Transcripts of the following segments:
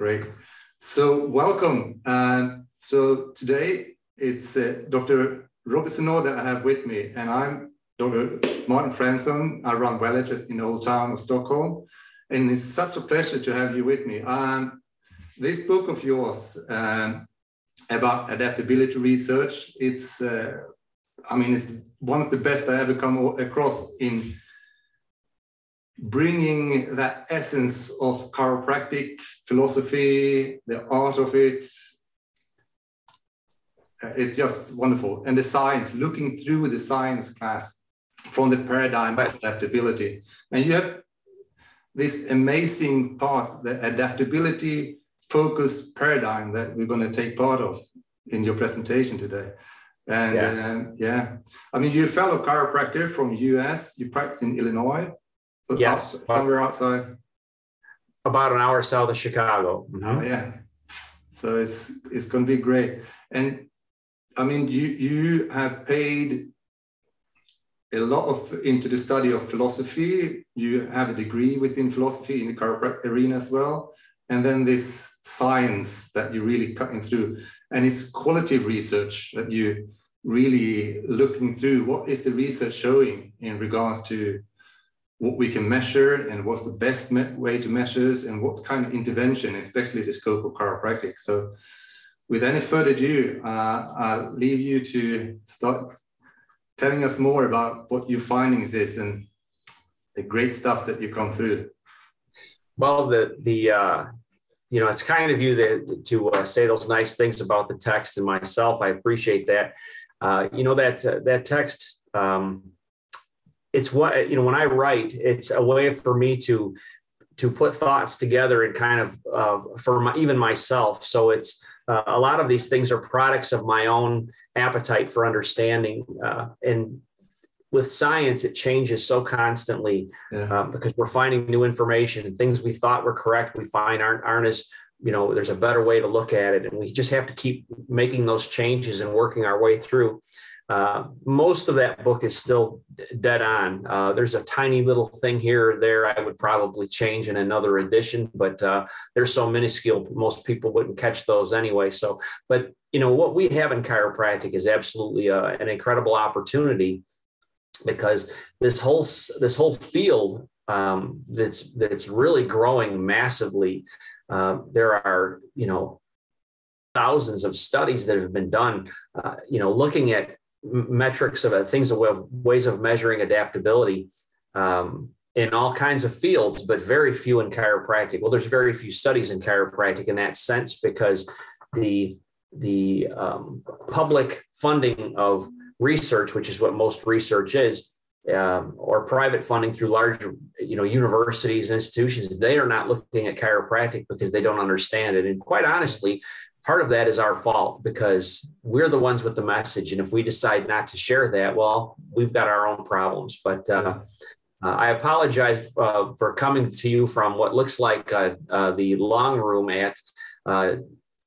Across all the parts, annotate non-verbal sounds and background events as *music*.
Great. So welcome. So today it's uh, Dr. Robert that I have with me, and I'm Dr. Martin Fransson. I run Welledge in the Old Town of Stockholm, and it's such a pleasure to have you with me. Um, this book of yours um, about adaptability research, it's, uh, I mean, it's one of the best I ever come across in bringing that essence of chiropractic philosophy, the art of it. Uh, it's just wonderful. And the science, looking through the science class from the paradigm of adaptability. And you have this amazing part, the adaptability focused paradigm that we're going to take part of in your presentation today. And yes. um, yeah, I mean, you're a fellow chiropractor from US, you practice in Illinois. Yes. Somewhere outside. About an hour south of Chicago. Mm-hmm. Oh, yeah. So it's it's going to be great. And I mean, you you have paid a lot of into the study of philosophy. You have a degree within philosophy in the chiropractic arena as well. And then this science that you're really cutting through, and it's quality research that you really looking through. What is the research showing in regards to what we can measure and what's the best way to measure this and what kind of intervention, especially the scope of chiropractic. So with any further ado, uh, I'll leave you to start telling us more about what your findings is and the great stuff that you come through. Well, the, the, uh, you know, it's kind of you to, to uh, say those nice things about the text and myself. I appreciate that. Uh, you know, that, uh, that text, um, it's what you know when i write it's a way for me to to put thoughts together and kind of uh, for my, even myself. So it's uh, a lot of these things are products of my own appetite for understanding uh, and with science it changes so constantly yeah. Um, because we're finding new information. Things we thought were correct we find aren't aren't as you know there's a better way to look at it. And we just have to keep making those changes and working our way through uh, most of that book is still dead on. Uh, there's a tiny little thing here or there I would probably change in another edition, but uh, they're so minuscule, most people wouldn't catch those anyway. So, but you know what we have in chiropractic is absolutely uh, an incredible opportunity because this whole this whole field um, that's that's really growing massively. Uh, there are you know thousands of studies that have been done, uh, you know, looking at metrics of things of ways of measuring adaptability um, in all kinds of fields, but very few in chiropractic. Well, there's very few studies in chiropractic in that sense because the the um, public funding of research, which is what most research is, um, or private funding through large, you know, universities, institutions, they are not looking at chiropractic because they don't understand it. And quite honestly, part of that is our fault because we're the ones with the message. And if we decide not to share that, well, we've got our own problems. But uh, uh, I apologize uh, for coming to you from what looks like uh, uh, the long room at uh,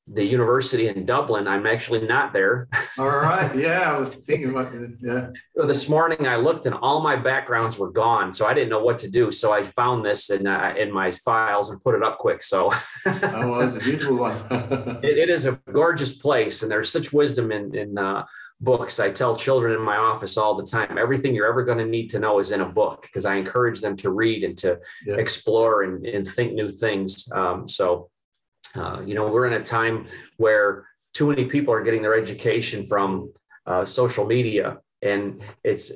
the university in Dublin. I'm actually not there. *laughs* All right. Yeah, I was thinking about it. Yeah. So this morning I looked and all my backgrounds were gone, so I didn't know what to do. So I found this in uh, in my files and put it up quick. So. *laughs* oh, well, it's a beautiful one. *laughs* it, it is a gorgeous place, and there's such wisdom in in uh, books. I tell children in my office all the time, everything you're ever going to need to know is in a book because I encourage them to read and to yeah. explore and, and think new things. Um, so uh, you know, we're in a time where too many people are getting their education from uh, social media, and it's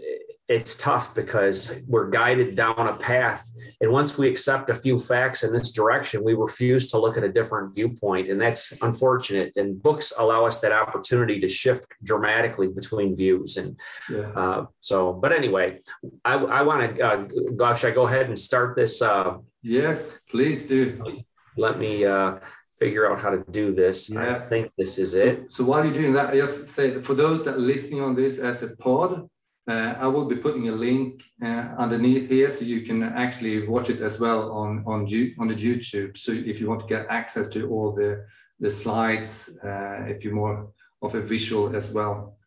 it's tough because we're guided down a path. And once we accept a few facts in this direction, we refuse to look at a different viewpoint, and that's unfortunate. And books allow us that opportunity to shift dramatically between views. And yeah. uh, so, but anyway, I, I want to, uh, gosh, I go ahead and start this. Uh, yes, please do. Let me uh, figure out how to do this. Yeah. I think this is it. So, so while you're doing that, I just say for those that are listening on this as a pod, uh, I will be putting a link uh, underneath here so you can actually watch it as well on on, on the YouTube. So if you want to get access to all the the slides, uh, if you're more of a visual as well.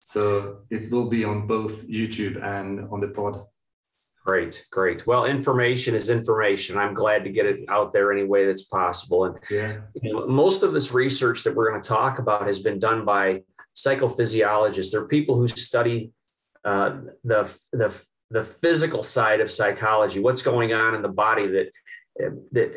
So it will be on both YouTube and on the pod. Great, great. Well, information is information. I'm glad to get it out there any way that's possible. And yeah. you know, most of this research that we're going to talk about has been done by psychophysiologists. They're people who study uh, the the the physical side of psychology, what's going on in the body that that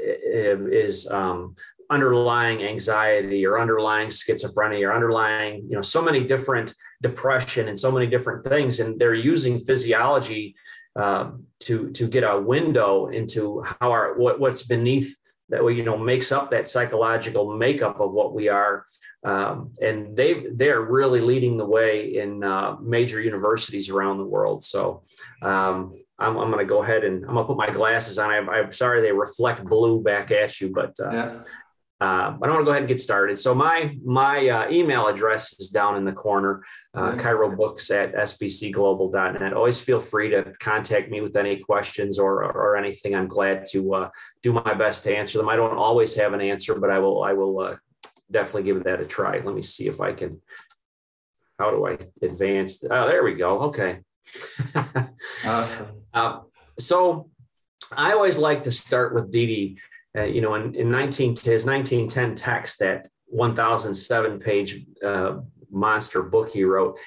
is um, underlying anxiety or underlying schizophrenia or underlying you know so many different depression and so many different things and they're using physiology uh, to to get a window into how our what, what's beneath that you know makes up that psychological makeup of what we are um, and they they're really leading the way in uh, major universities around the world so um, I'm, I'm going to go ahead and I'm going to put my glasses on. I'm, I'm sorry they reflect blue back at you, but uh, yeah. Uh, but I want to go ahead and get started. So my my uh, email address is down in the corner, uh, Chiro Books at sbcglobal.net. Always feel free to contact me with any questions or, or anything. I'm glad to uh, do my best to answer them. I don't always have an answer, but I will I will uh, definitely give that a try. Let me see if I can. How do I advance? Oh, there we go. Okay. *laughs* uh, so I always like to start with Didi. Uh, you know, in, in 19, his 1910 text, that 1007 page uh, monster book he wrote,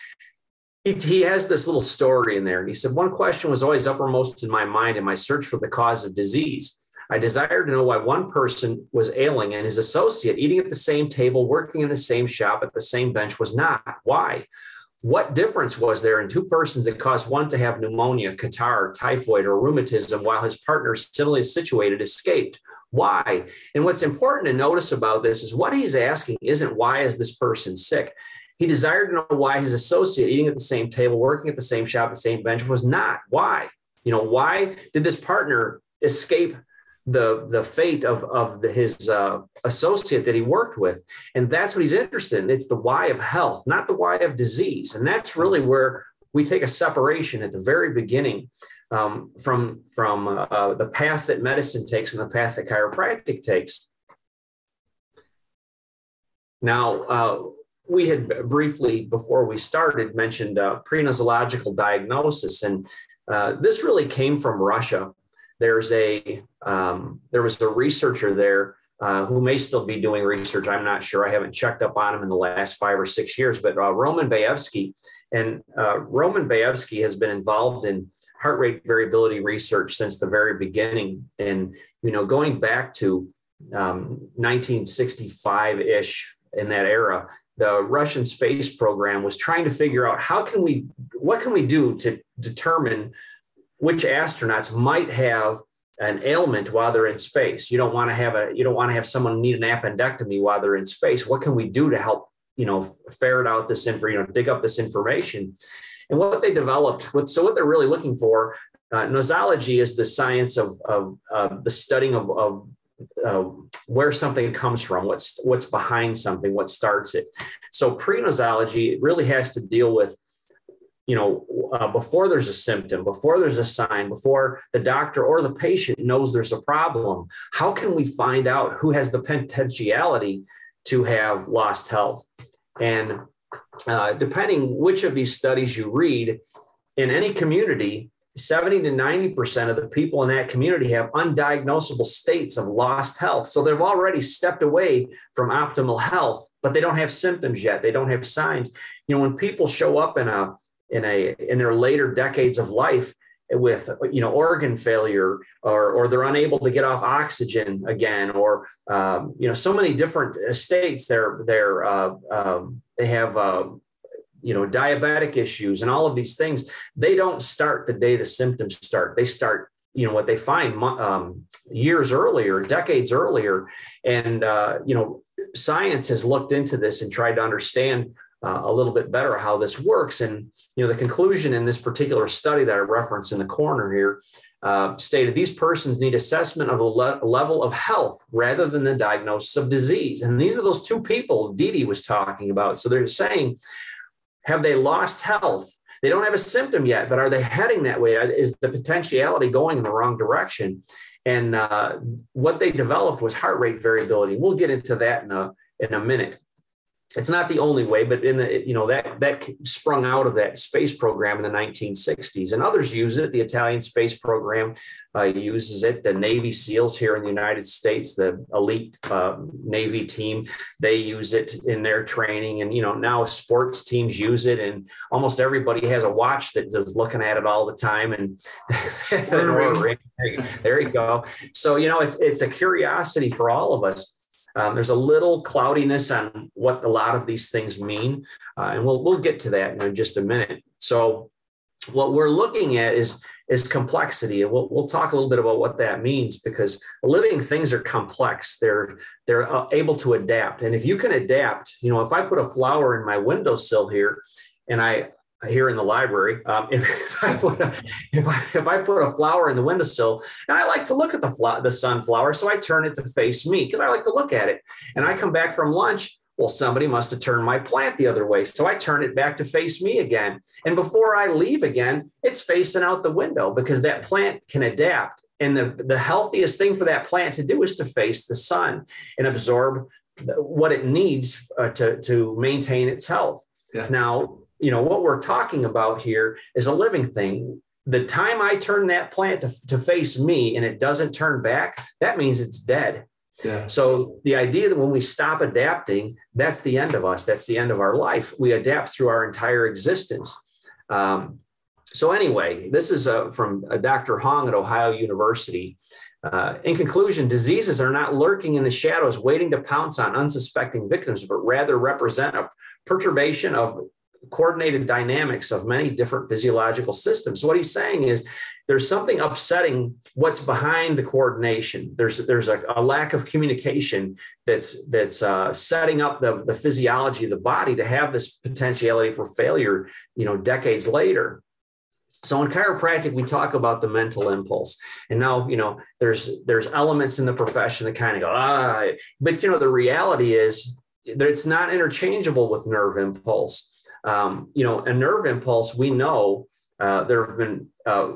he, he has this little story in there. And he said, One question was always uppermost in my mind in my search for the cause of disease. I desired to know why one person was ailing and his associate eating at the same table, working in the same shop at the same bench was not. Why? What difference was there in two persons that caused one to have pneumonia, catarrh, typhoid, or rheumatism while his partner, similarly situated, escaped? Why? And what's important to notice about this is what he's asking isn't why is this person sick? He desired to know why his associate eating at the same table, working at the same shop, the same bench was not. Why? You know, why did this partner escape the the fate of of the, his uh, associate that he worked with, and that's what he's interested in. It's the why of health, not the why of disease, and that's really where we take a separation at the very beginning um, from from uh, the path that medicine takes and the path that chiropractic takes. Now, uh, we had briefly before we started mentioned uh, pre-nosological diagnosis, and uh, this really came from Russia there's a um, there was a researcher there uh, who may still be doing research. I'm not sure. I haven't checked up on him in the last five or six years. But uh, Roman Bayevsky and uh, Roman Bayevsky has been involved in heart rate variability research since the very beginning, and you know, going back to um, 1965 ish in that era. The Russian space program was trying to figure out how can we, what can we do to determine which astronauts might have an ailment while they're in space. You don't want to have a you don't want to have someone need an appendectomy while they're in space. What can we do to help you know ferret out this info, you know, dig up this information? And what they developed, what, so what they're really looking for, uh, nosology is the science of, of the studying of, of uh, where something comes from, what's what's behind something, what starts it. So pre-nosology really has to deal with you know, uh, before there's a symptom, before there's a sign, before the doctor or the patient knows there's a problem, how can we find out who has the potentiality to have lost health? And uh, depending which of these studies you read, in any community, 70 to 90% of the people in that community have undiagnosable states of lost health. So they've already stepped away from optimal health, but they don't have symptoms yet. They don't have signs. You know, when people show up in a in a in their later decades of life with you know organ failure or or they're unable to get off oxygen again or um, you know so many different states they're they're uh, um, they have uh, you know diabetic issues and all of these things they don't start the day the symptoms start they start you know what they find um, years earlier decades earlier and uh, you know science has looked into this and tried to understand uh, a little bit better how this works. And you know, the conclusion in this particular study that I referenced in the corner here uh, stated these persons need assessment of the le- level of health rather than the diagnosis of disease. And these are those two people D.D. was talking about. So they're saying, have they lost health? They don't have a symptom yet, but are they heading that way? Is the potentiality going in the wrong direction? And uh, what they developed was heart rate variability. We'll get into that in a in a minute. It's not the only way, but in the you know that that sprung out of that space program in the 1960s, and others use it. The Italian space program uh, uses it. The Navy SEALs here in the United States, the elite uh, Navy team, they use it in their training, and you know now sports teams use it, and almost everybody has a watch that is looking at it all the time. And *laughs* *laughs* there you go. So you know it's it's a curiosity for all of us um, there's a little cloudiness on what a lot of these things mean, uh, and we'll we'll get to that in just a minute. So, what we're looking at is is complexity, and we'll we'll talk a little bit about what that means because living things are complex. They're they're uh, able to adapt, and if you can adapt, you know, if I put a flower in my windowsill here, and I here in the library. Um, *laughs* if, if, I put a, if, I, if I put a flower in the windowsill, and I like to look at the fl- the sunflower, so I turn it to face me because I like to look at it. And I come back from lunch. Well, somebody must have turned my plant the other way, so I turn it back to face me again. And before I leave again, it's facing out the window because that plant can adapt. And the, the healthiest thing for that plant to do is to face the sun and absorb what it needs uh, to, to maintain its health. Yeah. Now, you know what we're talking about here is a living thing the time i turn that plant to, to face me and it doesn't turn back that means it's dead yeah. So the idea that when we stop adapting, that's the end of us. That's the end of our life. We adapt through our entire existence. Um, so anyway, this is uh, from uh, Dr. Hong at Ohio University. Uh, in conclusion, diseases are not lurking in the shadows, waiting to pounce on unsuspecting victims, but rather represent a perturbation of coordinated dynamics of many different physiological systems. So what he's saying is there's something upsetting what's behind the coordination. There's there's a, a lack of communication that's that's uh, setting up the, the physiology of the body to have this potentiality for failure. You know, decades later. So in chiropractic, we talk about the mental impulse, and now you know there's there's elements in the profession that kind of go ah, but you know the reality is that it's not interchangeable with nerve impulse um, you know, a nerve impulse, we know uh, there have been uh,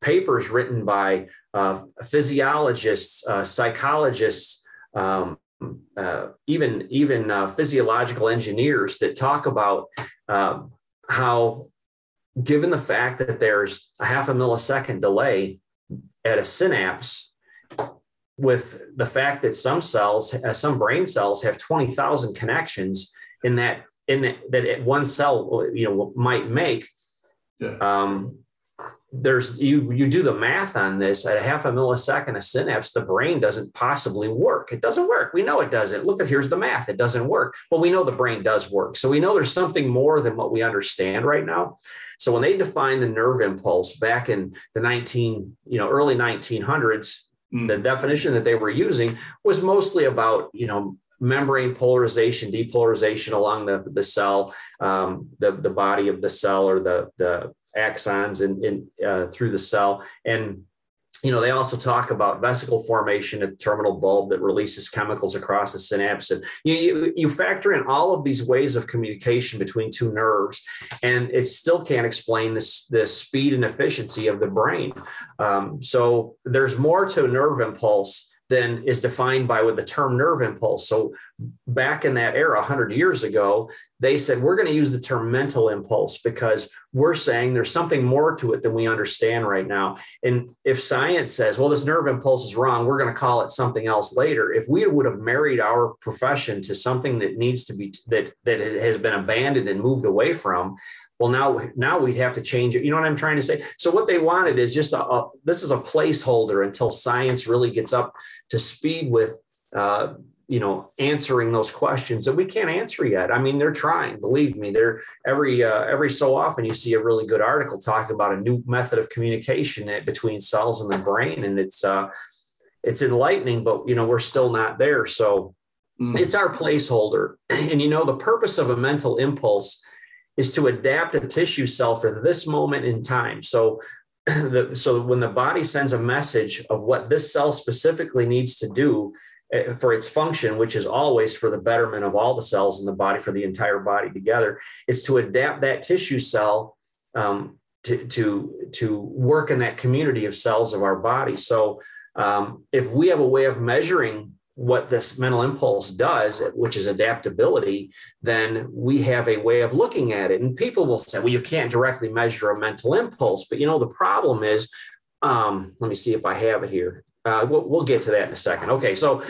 papers written by uh, physiologists, uh, psychologists, um, uh, even even uh, physiological engineers that talk about um, how, given the fact that there's a half a millisecond delay at a synapse, with the fact that some cells, some brain cells, have twenty thousand connections in that in the, that one cell you know might make yeah. um, there's you you do the math on this at a half a millisecond a synapse the brain doesn't possibly work. It doesn't work. We know it doesn't. Look at here's the math. It doesn't work. But we know the brain does work. So we know there's something more than what we understand right now. So when they defined the nerve impulse back in the 19 you know early 1900s mm. the definition that they were using was mostly about you know membrane polarization, depolarization along the, the cell, um, the, the body of the cell or the, the axons in, in uh, through the cell. And you know, they also talk about vesicle formation at the terminal bulb that releases chemicals across the synapse. And you, you, you, factor in all of these ways of communication between two nerves, and it still can't explain this, the speed and efficiency of the brain. Um, so there's more to nerve impulse then is defined by with the term nerve impulse. So back in that era, 100 years ago, they said we're going to use the term mental impulse because we're saying there's something more to it than we understand right now. And if science says, well, this nerve impulse is wrong, we're going to call it something else later. If we would have married our profession to something that needs to be that that has been abandoned and moved away from, well now now we'd have to change it. You know what i'm trying to say? So what they wanted is just a, a this is a placeholder until science really gets up to speed with uh, you know answering those questions that we can't answer yet. I mean they're trying believe me they're every uh, every so often you see a really good article talking about a new method of communication between cells in the brain and it's uh it's enlightening but you know we're still not there. So mm. it's our placeholder. *clears throat* And you know the purpose of a mental impulse is to adapt a tissue cell for this moment in time. So, *clears throat* the, so when the body sends a message of what this cell specifically needs to do eh, for its function, which is always for the betterment of all the cells in the body, for the entire body together, is to adapt that tissue cell um, to, to, to work in that community of cells of our body. So, um, if we have a way of measuring what this mental impulse does, which is adaptability, then we have a way of looking at it. And people will say, well, you can't directly measure a mental impulse. But you know, the problem is, um, let me see if I have it here. Uh, we'll, we'll, get to that in a second. Okay, so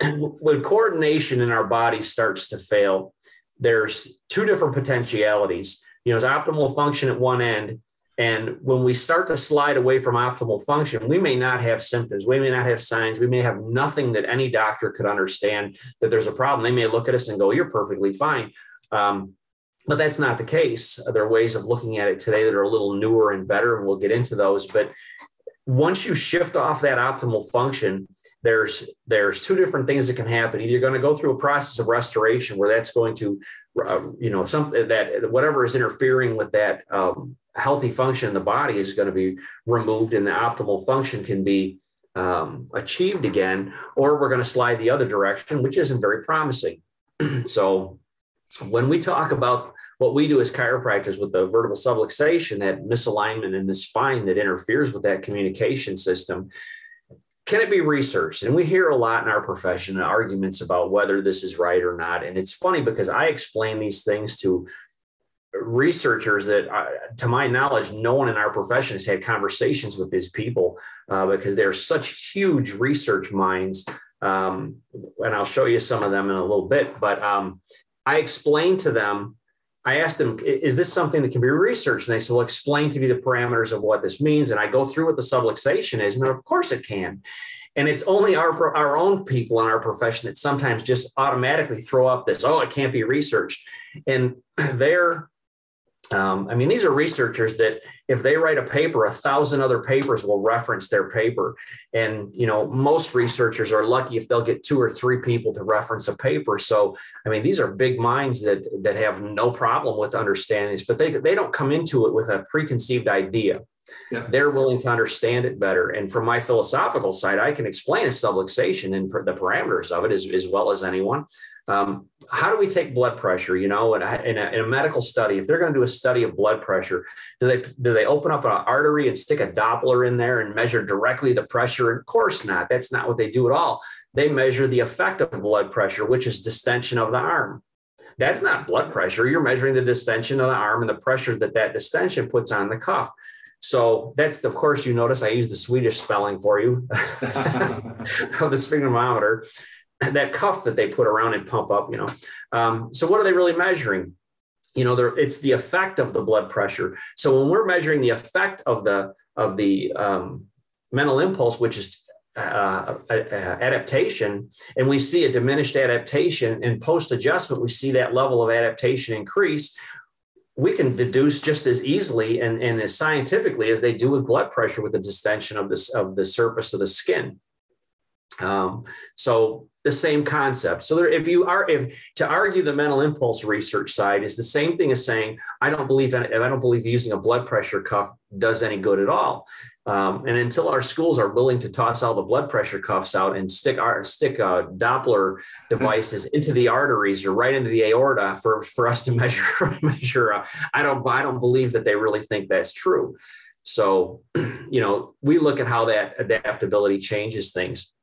*clears throat* when coordination in our body starts to fail, there's two different potentialities. You know, there's optimal function at one end, and when we start to slide away from optimal function, we may not have symptoms, we may not have signs, we may have nothing that any doctor could understand that there's a problem. They may look at us and go, You're perfectly fine. Um, but that's not the case. There are ways of looking at it today that are a little newer and better, and we'll get into those. But once you shift off that optimal function, there's there's two different things that can happen. Either you're going to go through a process of restoration where that's going to, uh, you know, some that whatever is interfering with that um, healthy function in the body is going to be removed and the optimal function can be um, achieved again, or we're going to slide the other direction, which isn't very promising. *clears throat* so when we talk about what we do as chiropractors with the vertebral subluxation, that misalignment in the spine that interferes with that communication system, can it be researched? And we hear a lot in our profession arguments about whether this is right or not. And it's funny because I explain these things to researchers that, uh, to my knowledge, no one in our profession has had conversations with these people uh, because they're such huge research minds. Um, and I'll show you some of them in a little bit. But um, I explained to them, I asked them, is this something that can be researched? And they said, well, explain to me the parameters of what this means. And I go through what the subluxation is, and of course it can. And it's only our, our own people in our profession that sometimes just automatically throw up this, oh, it can't be researched. And *clears throat* they're um, I mean, these are researchers that if they write a paper, a thousand other papers will reference their paper. And, you know, most researchers are lucky if they'll get two or three people to reference a paper. So, I mean, these are big minds that, that have no problem with understanding this, but they, they don't come into it with a preconceived idea. Yeah. They're willing to understand it better. And from my philosophical side, I can explain a subluxation and the parameters of it as, as well as anyone. Um, how do we take blood pressure? You know, in a, in, a, in a, medical study, if they're going to do a study of blood pressure, do they do they open up an artery and stick a Doppler in there and measure directly the pressure? Of course not. That's not what they do at all. They measure the effect of blood pressure, which is distension of the arm. That's not blood pressure. You're measuring the distension of the arm and the pressure that that distension puts on the cuff. So that's, of course, you notice I use the Swedish spelling for you *laughs* *laughs* of the sphygmometer *clears throat* that cuff that they put around and pump up, you know. Um, so what are they really measuring? You know, it's the effect of the blood pressure. So when we're measuring the effect of the of the um, mental impulse, which is uh, adaptation, and we see a diminished adaptation in post adjustment, we see that level of adaptation increase. We can deduce just as easily and, and as scientifically as they do with blood pressure with the distension of this of the surface of the skin. Um, so the same concept. So there, if you are, if to argue the mental impulse research side is the same thing as saying I don't believe in, I don't believe using a blood pressure cuff does any good at all. Um, and until our schools are willing to toss all the blood pressure cuffs out and stick our stick uh, Doppler devices into the arteries or right into the aorta for, for us to *laughs* measure measure, uh, I don't I don't believe that they really think that's true. So, *clears throat* you know, we look at how that adaptability changes things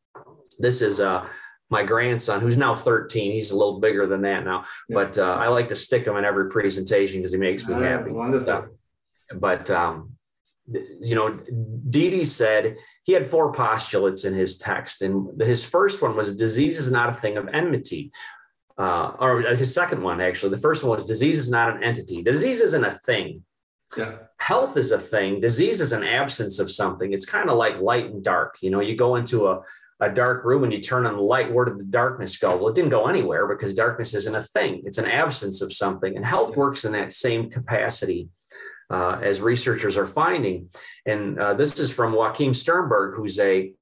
this is uh, my grandson, who's now 13. He's a little bigger than that now, yeah. but uh, I like to stick him in every presentation because he makes me uh, happy. Wonderful. Uh, but um, you know, D.D. said he had four postulates in his text, and his first one was disease is not a thing of enmity. Uh, or his second one, actually, the first one was disease is not an entity. Disease isn't a thing. Yeah. Health is a thing. Disease is an absence of something. It's kind of like light and dark. You know, you go into a a dark room and you turn on the light, where did the darkness go? Well, it didn't go anywhere because darkness isn't a thing, it's an absence of something. And health works in that same capacity. Uh, as researchers are finding, and uh, this is from Joachim Sturmberg, who's a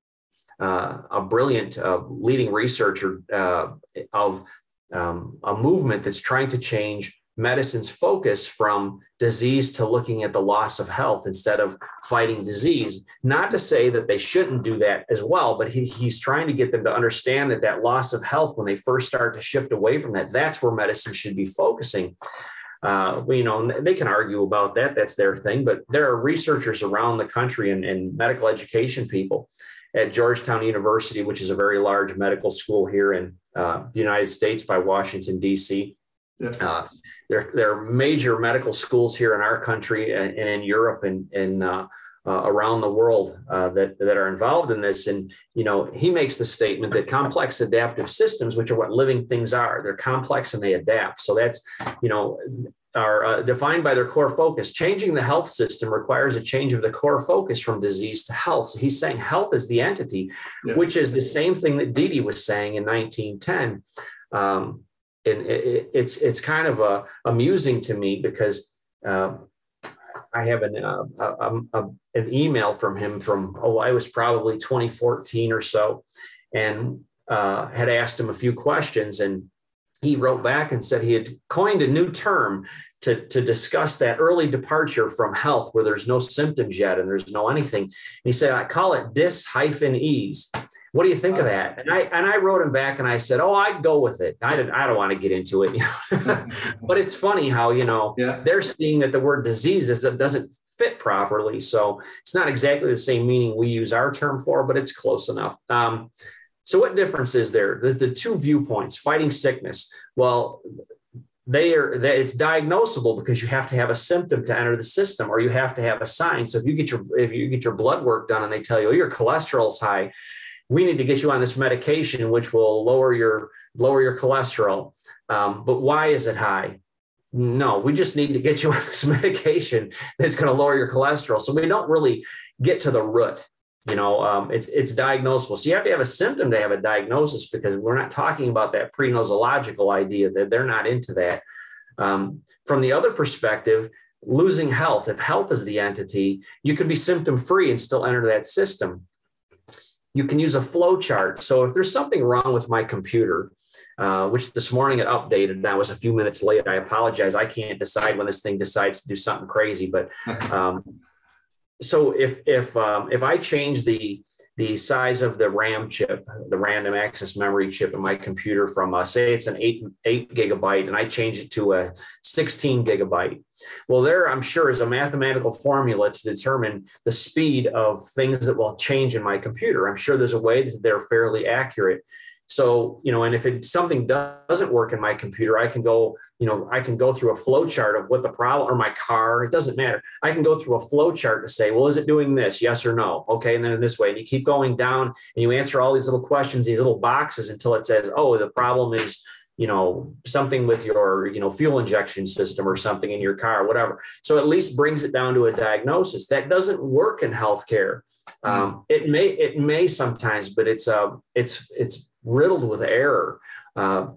uh, a brilliant uh, leading researcher uh, of um, a movement that's trying to change medicine's focus from disease to looking at the loss of health instead of fighting disease. Not to say that they shouldn't do that as well, but he, he's trying to get them to understand that that loss of health, when they first start to shift away from that, that's where medicine should be focusing. Uh, you know, they can argue about that. That's their thing. But there are researchers around the country and, and medical education people at Georgetown University, which is a very large medical school here in uh, the United States by Washington, D.C. Yeah. Uh, there, there are major medical schools here in our country and, and in Europe and, and uh, uh, around the world uh, that, that are involved in this. And, you know, he makes the statement that complex adaptive systems, which are what living things are, they're complex and they adapt. So that's, you know, are uh, defined by their core focus. Changing the health system requires a change of the core focus from disease to health. So he's saying health is the entity, yeah. which is the same thing that D.D. was saying in 1910. Um, and it, it's it's kind of uh, amusing to me because uh, I have an uh, a, a, an email from him from oh I was probably 2014 or so, and uh, had asked him a few questions and he wrote back and said he had coined a new term to, to discuss that early departure from health where there's no symptoms yet and there's no anything. And he said, I call it dis hyphen ease. What do you think of that? And I and I wrote him back and I said, Oh, I'd go with it. I didn't I don't want to get into it. *laughs* but it's funny how, you know, yeah. they're seeing that the word disease is that doesn't fit properly. So it's not exactly the same meaning we use our term for, but it's close enough. Um, so, what difference is there? There's the two viewpoints fighting sickness. Well, they are that it's diagnosable because you have to have a symptom to enter the system or you have to have a sign so if you get your if you get your blood work done and they tell you oh your cholesterol's high we need to get you on this medication which will lower your lower your cholesterol. Um, but why is it high? No we just need to get you *laughs* on this medication that's going to lower your cholesterol. So we don't really get to the root you know um, it's it's diagnosable. So you have to have a symptom to have a diagnosis because we're not talking about that pre-nosological idea that they're not into that. Um, from the other perspective losing health if health is the entity you can be symptom free and still enter that system you can use a flow chart so if there's something wrong with my computer uh, which this morning it updated and I was a few minutes late. I apologize. I can't decide when this thing decides to do something crazy, but *laughs* um, so if if um, if I change the the size of the RAM chip, the random access memory chip in my computer from uh, say it's an eight eight gigabyte, and I change it to a sixteen gigabyte, well, there I'm sure is a mathematical formula to determine the speed of things that will change in my computer. I'm sure there's a way that they're fairly accurate. So, you know, and if it, something doesn't work in my computer, I can go, you know, I can go through a flow chart of what the problem or my car, it doesn't matter. I can go through a flow chart to say, well, is it doing this? Yes or no? Okay. And then in this way, and you keep going down and you answer all these little questions, these little boxes until it says, oh, the problem is, you know, something with your, you know, fuel injection system or something in your car, whatever. So at least brings it down to a diagnosis. That doesn't work in healthcare. Mm-hmm. Um, it may, it may sometimes, but it's, uh, it's, it's riddled with error. Uh,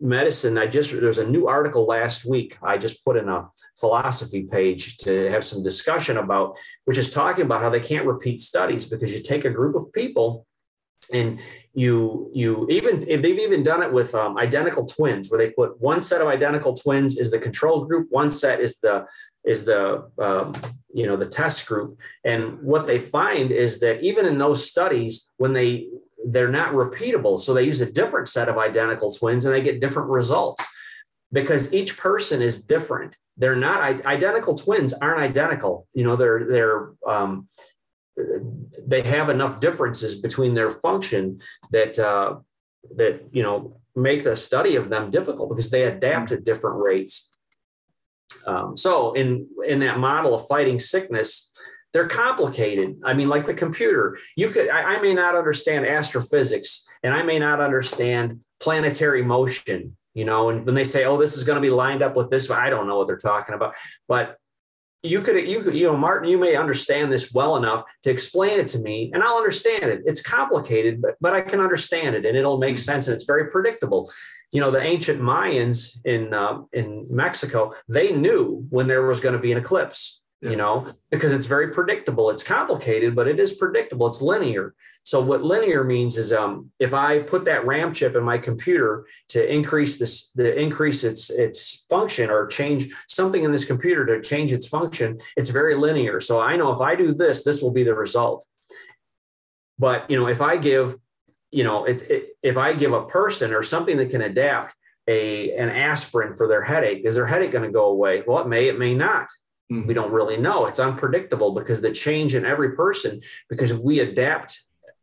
medicine, I just, there's a new article last week I just put in a philosophy page to have some discussion about, which is talking about how they can't repeat studies because you take a group of people and you you even if they've even done it with um, identical twins where they put one set of identical twins is the control group one set is the is the um, you know the test group and what they find is that even in those studies when they they're not repeatable. So they use a different set of identical twins and they get different results because each person is different. They're not identical twins aren't identical. You know, they're they're um, they have enough differences between their function that uh, that you know make the study of them difficult because they adapt at different rates. Um, so in in that model of fighting sickness, they're complicated. I mean, like the computer, you could, I, I may not understand astrophysics and I may not understand planetary motion, you know, and when they say, oh, this is going to be lined up with this, I don't know what they're talking about. But you could, you could, you know, Martin, you may understand this well enough to explain it to me and I'll understand it. It's complicated, but, but I can understand it and it'll make sense and it's very predictable you know the ancient mayans in uh, in mexico they knew when there was going to be an eclipse yeah. you know, because it's very predictable. It's complicated, but it is predictable. It's linear. So what linear means is um, if I put that RAM chip in my computer to increase this, the increase its its function or change something in this computer to change its function, it's very linear. So I know if I do this, this will be the result. But you know, if I give, you know, it's it, if I give a person or something that can adapt a an aspirin for their headache, is their headache going to go away? Well, it may, it may not. Mm-hmm. We don't really know. It's unpredictable because the change in every person, because we adapt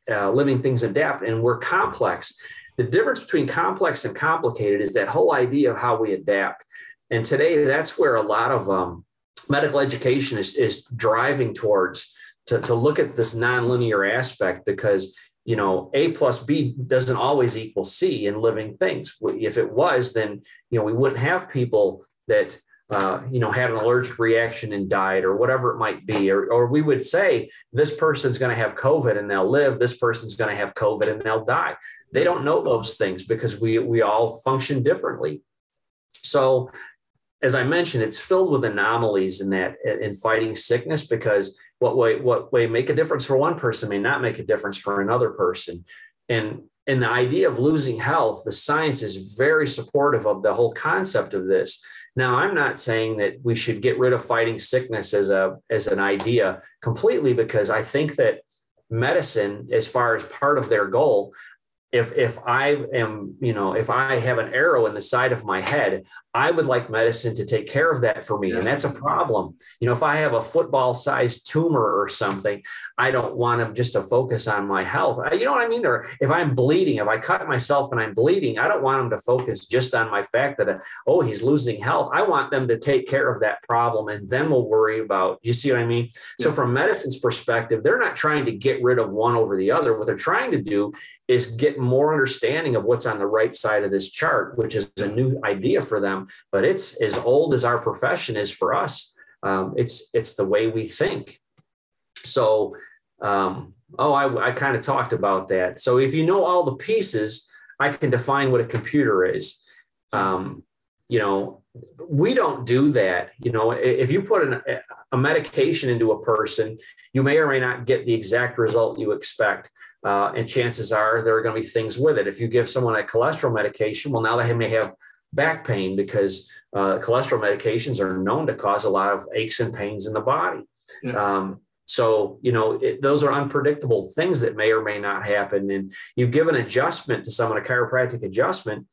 uh, living things adapt and we're complex. The difference between complex and complicated is that whole idea of how we adapt. And today, that's where a lot of um, medical education is, is driving towards to, to look at this nonlinear aspect because you know a plus b doesn't always equal c in living things if it was then you know we wouldn't have people that uh, you know, had an allergic reaction and died, or whatever it might be, or, or we would say this person's going to have COVID and they'll live. This person's going to have COVID and they'll die. They don't know those things because we we all function differently. So, as I mentioned, it's filled with anomalies in that in fighting sickness because what way what way make a difference for one person may not make a difference for another person, and and the idea of losing health, the science is very supportive of the whole concept of this now, I'm not saying that we should get rid of fighting sickness as a as an idea completely because I think that medicine as far as part of their goal if if I am, you know, if I have an arrow in the side of my head, I would like medicine to take care of that for me. And that's a problem. You know, if I have a football sized tumor or something, I don't want them just to focus on my health. You know what I mean? Or if I'm bleeding, if I cut myself and I'm bleeding, I don't want them to focus just on my fact that, oh, he's losing health. I want them to take care of that problem and then we'll worry about, you see what I mean? So, from medicine's perspective, they're not trying to get rid of one over the other. What they're trying to do is get more understanding of what's on the right side of this chart, which is a new idea for them. But it's as old as our profession is for us. Um, it's it's the way we think. So, um, oh, I, I kind of talked about that. So if you know all the pieces, I can define what a computer is. Um, you know, we don't do that. You know, if you put an, a medication into a person, you may or may not get the exact result you expect. Uh, and chances are there are going to be things with it. If you give someone a cholesterol medication, well, now they may have back pain because uh, cholesterol medications are known to cause a lot of aches and pains in the body. Yeah. Um, so, you know, it, those are unpredictable things that may or may not happen. And you give an adjustment to someone, a chiropractic adjustment,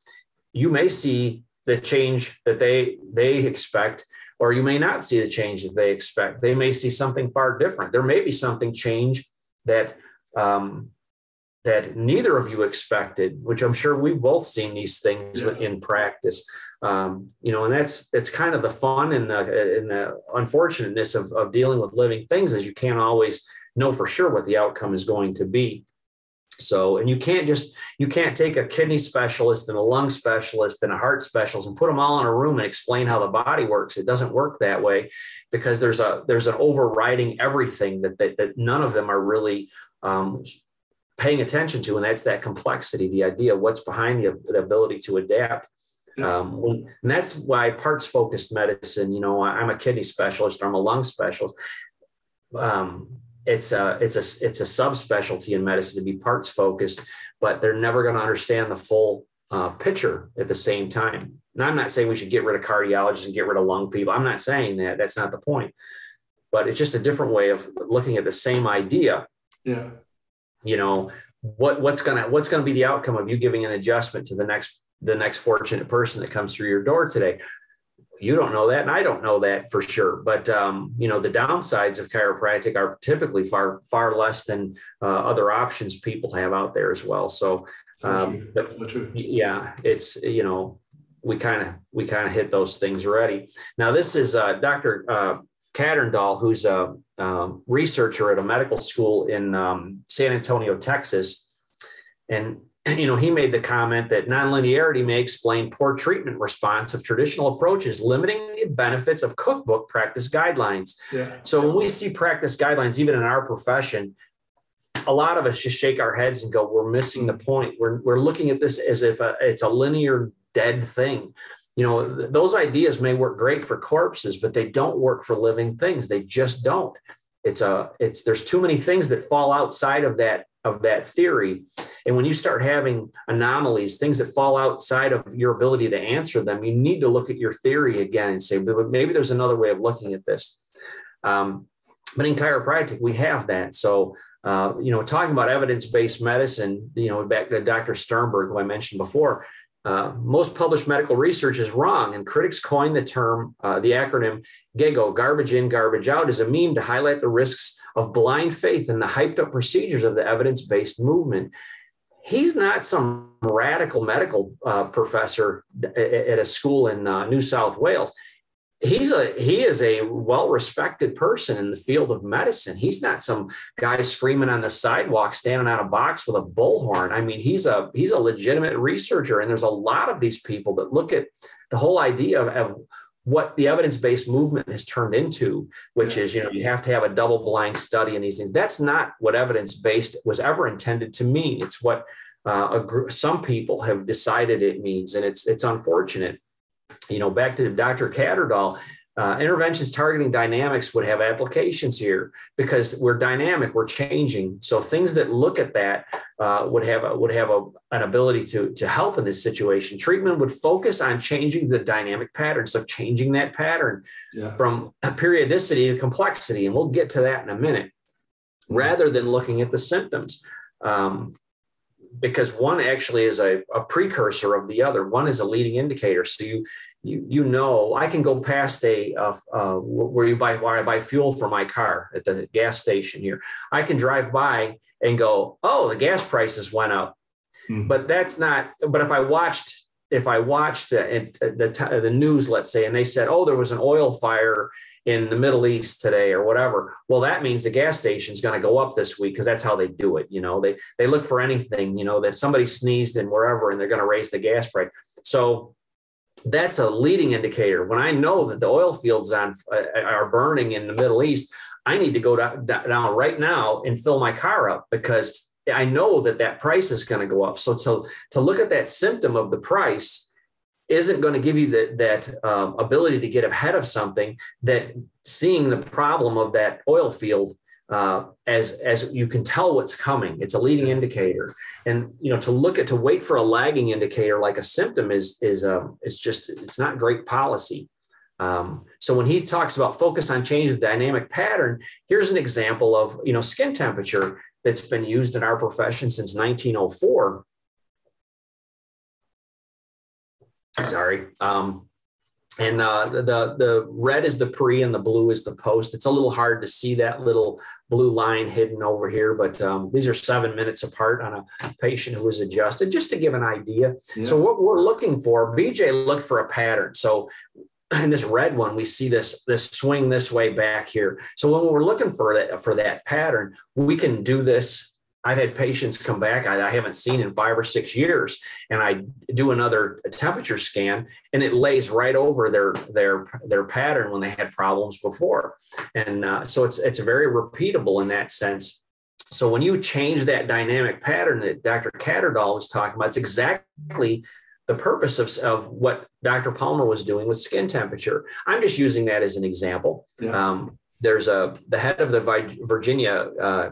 you may see the change that they they expect, or you may not see the change that they expect. They may see something far different. There may be something change that um, that neither of you expected, which I'm sure we've both seen these things yeah. in practice. Um, you know, and that's that's kind of the fun and the and the unfortunateness of, of dealing with living things is you can't always know for sure what the outcome is going to be. So, and you can't just you can't take a kidney specialist and a lung specialist and a heart specialist and put them all in a room and explain how the body works. It doesn't work that way because there's a there's an overriding everything that that, that none of them are really um, paying attention to, and that's that complexity, the idea of what's behind the, the ability to adapt. Um, and that's why parts focused medicine, you know, I'm a kidney specialist, I'm a lung specialist. Um, it's a, it's a, it's a subspecialty in medicine to be parts focused, but they're never going to understand the full uh, picture at the same time. And I'm not saying we should get rid of cardiologists and get rid of lung people. I'm not saying that. That's not the point. But it's just a different way of looking at the same idea. Yeah you know what what's gonna what's gonna be the outcome of you giving an adjustment to the next the next fortunate person that comes through your door today? You don't know that and i don't know that for sure but um, you know the downsides of chiropractic are typically far far less than uh, other options people have out there as well. So, um, so yeah it's you know we kind of we kind of hit those things already. Now this is uh, dr uh, Katerndahl, who's a um, researcher at a medical school in um, San Antonio, Texas. And, you know, he made the comment that nonlinearity may explain poor treatment response of traditional approaches, limiting the benefits of cookbook practice guidelines. Yeah. So when we see practice guidelines, even in our profession, a lot of us just shake our heads and go, we're missing the point. We're, we're looking at this as if a, it's a linear dead thing you know th- those ideas may work great for corpses but they don't work for living things. They just don't. It's a it's there's too many things that fall outside of that of that theory. And when you start having anomalies things that fall outside of your ability to answer them you need to look at your theory again and say but maybe there's another way of looking at this. Um, but in chiropractic we have that. So uh, you know talking about evidence-based medicine you know back to dr sturmberg who i mentioned before uh, most published medical research is wrong, and critics coined the term, uh, the acronym GIGO, garbage in, garbage out, as a meme to highlight the risks of blind faith and the hyped up procedures of the evidence based movement. He's not some radical medical uh, professor at a school in uh, New South Wales he's a he is a well respected person in the field of medicine. He's not some guy screaming on the sidewalk standing on a box with a bullhorn. I mean he's a he's a legitimate researcher and there's a lot of these people that look at the whole idea of, of what the evidence-based movement has turned into which is you know you have to have a double blind study and these things. That's not what evidence-based was ever intended to mean. It's what uh, gr- some people have decided it means and it's it's unfortunate you know, back to Dr. Katerndahl, uh, interventions targeting dynamics would have applications here because we're dynamic, we're changing. So things that look at that uh, would have a, would have a, an ability to to help in this situation. Treatment would focus on changing the dynamic pattern, so changing that pattern yeah. from periodicity to complexity, and we'll get to that in a minute. Rather than looking at the symptoms, um, because one actually is a, a precursor of the other. One is a leading indicator. So you you you know I can go past a uh, uh, where you buy where I buy fuel for my car at the gas station here. I can drive by and go, oh, the gas prices went up, mm-hmm. but that's not. But if I watched if I watched uh, the the news, let's say, and they said, oh, there was an oil fire in the Middle East today or whatever. Well, that means the gas station is going to go up this week because that's how they do it. You know, they they look for anything, you know, that somebody sneezed in wherever and they're going to raise the gas price. So that's a leading indicator. When I know that the oil fields on uh, are burning in the Middle East, I need to go down, down right now and fill my car up because I know that that price is going to go up. So to to look at that symptom of the price isn't going to give you the, that um, ability to get ahead of something that seeing the problem of that oil field uh, as as you can tell what's coming. It's a leading indicator. And you know to look at to wait for a lagging indicator like a symptom is is um, it's just it's not great policy. Um, so when he talks about focus on change the dynamic pattern here's an example of you know skin temperature that's been used in our profession since 1904 Sorry. Um, and uh, the the red is the pre and the blue is the post. It's a little hard to see that little blue line hidden over here, but um, these are seven minutes apart on a patient who was adjusted, just to give an idea. Yeah. So what we're looking for, BJ looked for a pattern. So *clears throat* in this red one, we see this this swing this way back here. So when we're looking for that for that pattern, we can do this I've had patients come back I, I, haven't seen in five or six years, and I do another temperature scan, and it lays right over their their their pattern when they had problems before, and uh, so it's it's very repeatable in that sense. So when you change that dynamic pattern that Dr. Katerndahl was talking about, it's exactly the purpose of, of what Dr. Palmer was doing with skin temperature. I'm just using that as an example. Yeah. Um, there's a the head of the Virginia uh,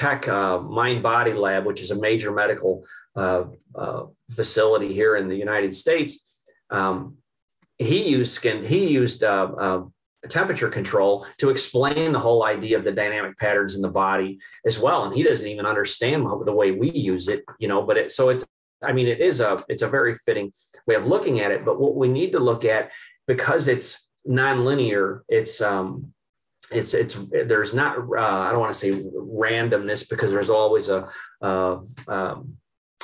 Tech uh, Mind Body Lab, which is a major medical uh, uh, facility here in the United States. Um, he used skin. He used uh, uh, temperature control to explain the whole idea of the dynamic patterns in the body as well. And he doesn't even understand the way we use it, you know. But it so it. I mean, it is a it's a very fitting way of looking at it. But what we need to look at because it's nonlinear, it's um, it's it's there's not uh, I don't want to say randomness because there's always a uh, um,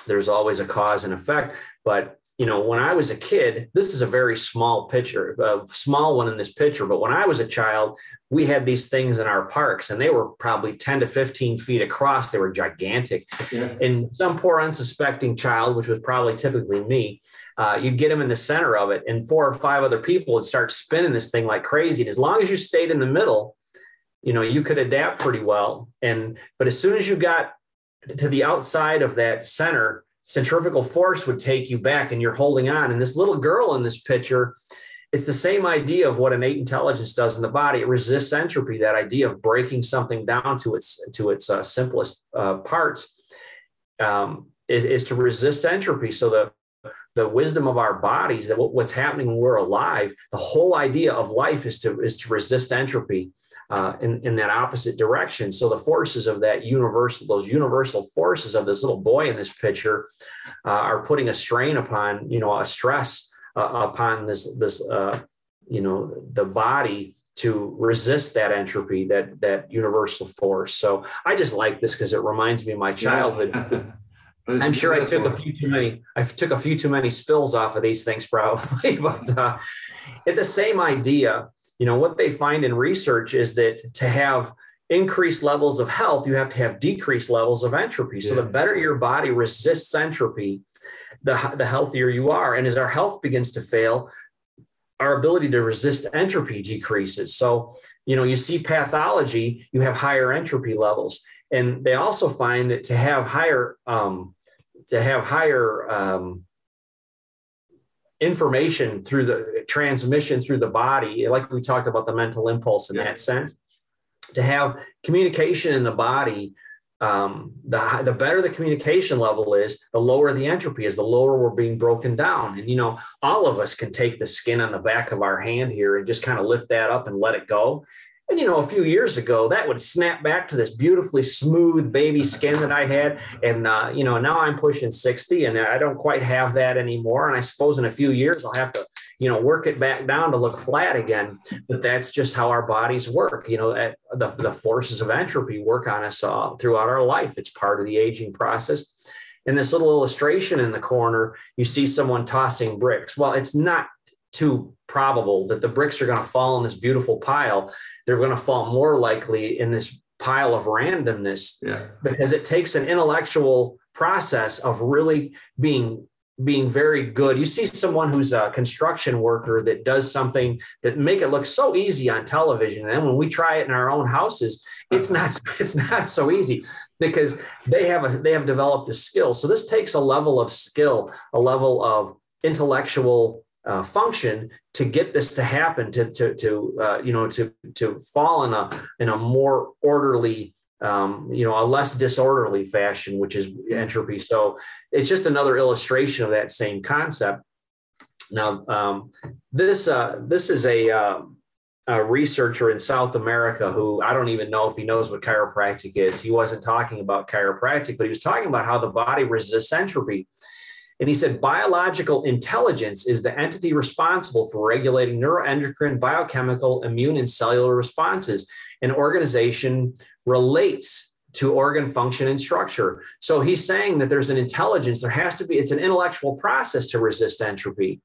there's always a cause and effect, but you know, when I was a kid, this is a very small picture, a small one in this picture. But when I was a child, we had these things in our parks and they were probably 10 to 15 feet across. They were gigantic. Yeah. And some poor unsuspecting child, which was probably typically me, uh, you'd get him in the center of it and four or five other people would start spinning this thing like crazy. And as long as you stayed in the middle, you know, you could adapt pretty well. And, but as soon as you got to the outside of that center, centrifugal force would take you back and you're holding on. And this little girl in this picture, it's the same idea of what innate intelligence does in the body. It resists entropy, that idea of breaking something down to its to its uh, simplest uh, parts um, is, is to resist entropy. So the the wisdom of our bodies that what's happening when we're alive the whole idea of life is to is to resist entropy uh, in, in that opposite direction so the forces of that universal those universal forces of this little boy in this picture uh, are putting a strain upon you know a stress uh, upon this this uh, you know the body to resist that entropy, that that universal force. So I just like this because it reminds me of my childhood. *laughs* Yeah. I'm sure I took a few too many. I took a few too many spills off of these things, probably. *laughs* but uh, it's the same idea. You know what they find in research is that to have increased levels of health, you have to have decreased levels of entropy. So the better your body resists entropy, the the healthier you are. And as our health begins to fail, our ability to resist entropy decreases. So, you know, you see pathology, you have higher entropy levels. And they also find that to have higher, um, to have higher um, information through the transmission through the body, like we talked about the mental impulse in yeah. that sense, to have communication in the body um, the, the better the communication level is, the lower the entropy is, the lower we're being broken down. And, you know, all of us can take the skin on the back of our hand here and just kind of lift that up and let it go. And, you know, a few years ago, that would snap back to this beautifully smooth baby skin that I had. And, uh, you know, now I'm pushing 60 and I don't quite have that anymore. And I suppose in a few years, I'll have to you know, work it back down to look flat again. But that's just how our bodies work. You know, the, the forces of entropy work on us uh, throughout our life. It's part of the aging process. In this little illustration in the corner, you see someone tossing bricks. Well, it's not too probable that the bricks are going to fall in this beautiful pile. They're going to fall more likely in this pile of randomness yeah. because it takes an intellectual process of really being being very good. You see someone who's a construction worker that does something that make it look so easy on television. And then when we try it in our own houses, it's not *laughs* it's not so easy because they have a they have developed a skill. So this takes a level of skill, a level of intellectual uh, function to get this to happen, to to to uh, you know to to fall in a in a more orderly um, you know, a less disorderly fashion, which is entropy. So it's just another illustration of that same concept. Now, um, this uh, this is a, uh, a, researcher in South America who I don't even know if he knows what chiropractic is. He wasn't talking about chiropractic, but he was talking about how the body resists entropy. And he said biological intelligence is the entity responsible for regulating neuroendocrine, biochemical, immune, and cellular responses. An organization relates to organ function and structure. So he's saying that there's an intelligence, there has to be, it's an intellectual process to resist entropy.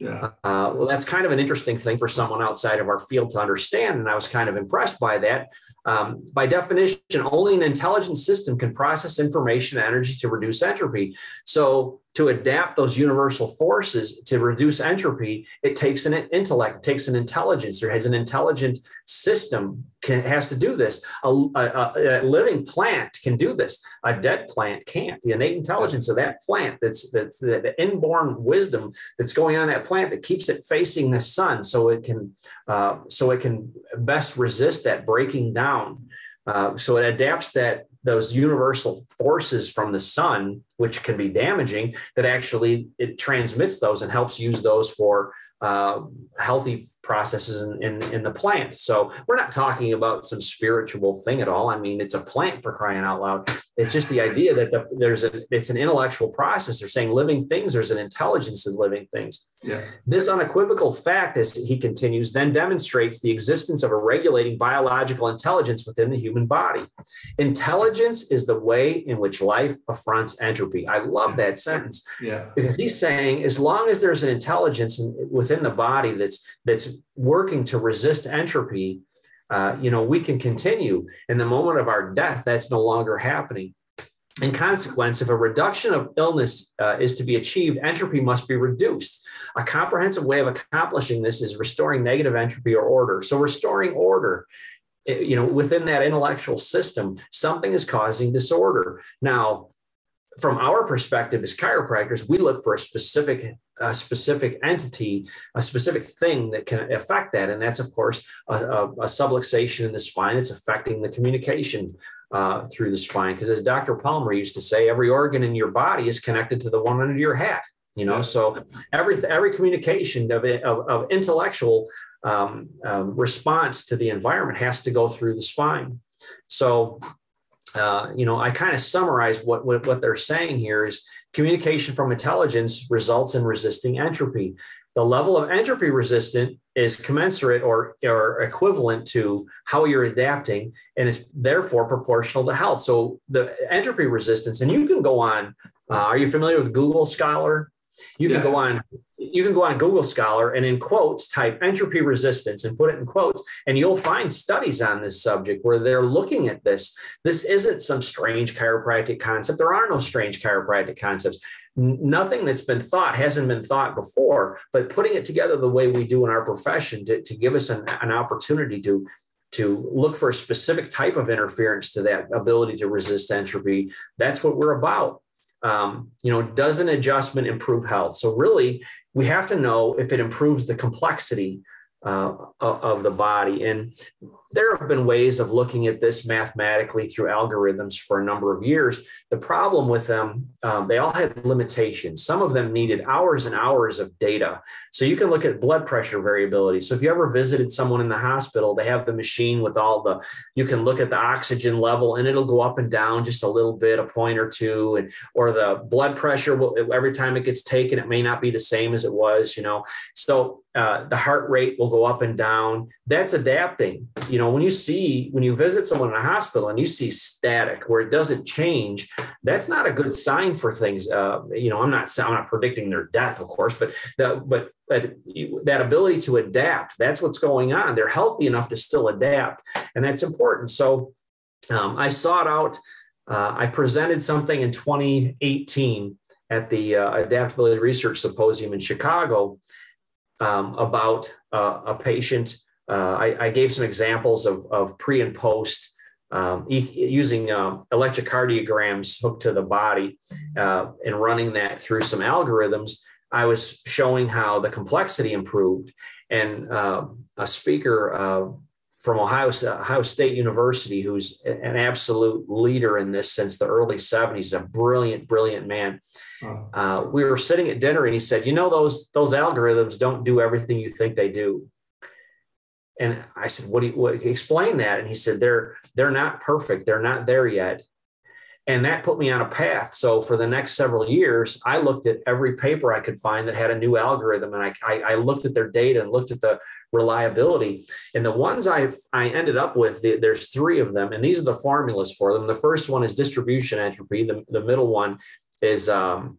Yeah. Uh, well, that's kind of an interesting thing for someone outside of our field to understand. And I was kind of impressed by that. Um, by definition, only an intelligent system can process information and energy to reduce entropy. So to adapt those universal forces to reduce entropy, it takes an intellect, it takes an intelligence. There has an intelligent system can, has to do this. A, a, a, living plant can do this. A dead plant can't. The innate intelligence of that plant, that's, that's the, inborn wisdom that's going on that plant that keeps it facing the sun, so it can uh, so it can best resist that breaking down. Uh, so it adapts that those universal forces from the sun, which can be damaging, that actually it transmits those and helps use those for uh, healthy processes in, in, in, the plant. So we're not talking about some spiritual thing at all. I mean, it's a plant for crying out loud. It's just the idea that the, there's a it's an intellectual process. They're saying living things. There's an intelligence in living things. Yeah. This unequivocal fact, as he continues, then demonstrates the existence of a regulating biological intelligence within the human body. Intelligence is the way in which life affronts entropy. I love that sentence. Yeah. Because he's saying as long as there's an intelligence within the body that's that's working to resist entropy, uh, you know, we can continue. In the moment of our death, that's no longer happening. In consequence, if a reduction of illness uh, is to be achieved, entropy must be reduced. A comprehensive way of accomplishing this is restoring negative entropy or order. So, restoring order, you know, within that intellectual system, something is causing disorder. Now, from our perspective as chiropractors, we look for a specific a specific entity, a specific thing that can affect that, and that's of course a, a, a subluxation in the spine. It's affecting the communication uh, through the spine. Because as Dr. Palmer used to say, every organ in your body is connected to the one under your hat. You know, so every every communication of of, of intellectual um, um, response to the environment has to go through the spine. So uh, you know, I kind of summarize what, what, what they're saying here is communication from intelligence results in resisting entropy. the level of entropy resistant is commensurate or, or equivalent to how you're adapting, and it's therefore proportional to health. So the entropy resistance, and you can go on. Uh, are you familiar with Google Scholar? You can yeah. go on you can go on Google Scholar and in quotes type entropy resistance and put it in quotes, and you'll find studies on this subject where they're looking at this. This isn't some strange chiropractic concept. There are no strange chiropractic concepts. Nothing that's been thought hasn't been thought before, but putting it together the way we do in our profession to, to give us an, an opportunity to to look for a specific type of interference to that ability to resist entropy. That's what we're about. Um, you know, does an adjustment improve health? So really, we have to know if it improves the complexity uh, of the body. And there have been ways of looking at this mathematically through algorithms for a number of years. The problem with them, um, they all had limitations. Some of them needed hours and hours of data. So you can look at blood pressure variability. So if you ever visited someone in the hospital, they have the machine with all the, you can look at the oxygen level and it'll go up and down just a little bit, a point or two, and or the blood pressure will, every time it gets taken, it may not be the same as it was, you know. So uh, the heart rate will go up and down. That's adapting. You know, when you see, when you visit someone in a hospital and you see static where it doesn't change, that's not a good sign for things. Uh, you know, I'm not, I'm not predicting their death, of course, but the, but, but that ability to adapt, that's what's going on. They're healthy enough to still adapt, and that's important. So um, I sought out. Uh, I presented something in 2018 at the uh, Adaptability Research Symposium in Chicago um, about uh, a patient. Uh, I, I, gave some examples of, of pre and post um, e- using um, electrocardiograms hooked to the body uh, and running that through some algorithms. I was showing how the complexity improved. And uh, a speaker uh, from Ohio, Ohio State University, who's an absolute leader in this since the early 70s, a brilliant, brilliant man. Uh, we were sitting at dinner and he said, You know, those, those algorithms don't do everything you think they do. And I said, What do you what, explain that? And he said, They're they're not perfect, they're not there yet. And that put me on a path. So for the next several years i looked at every paper i could find that had a new algorithm. And i, I, I looked at their data and looked at the reliability. And the ones i i ended up with the, there's three of them. And these are the formulas for them. The first one is distribution entropy. The, the middle one is um,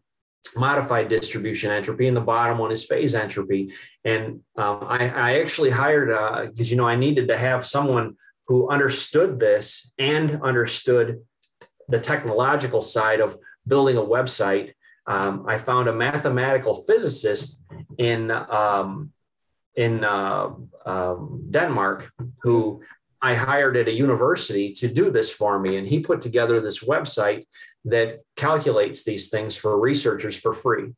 modified distribution entropy and the bottom one is phase entropy. And um, I, I, actually hired because uh, you know i needed to have someone who understood this and understood the technological side of building a website, um, I found a mathematical physicist in um, in uh, um, Denmark who I hired at a university to do this for me, and he put together this website that calculates these things for researchers for free.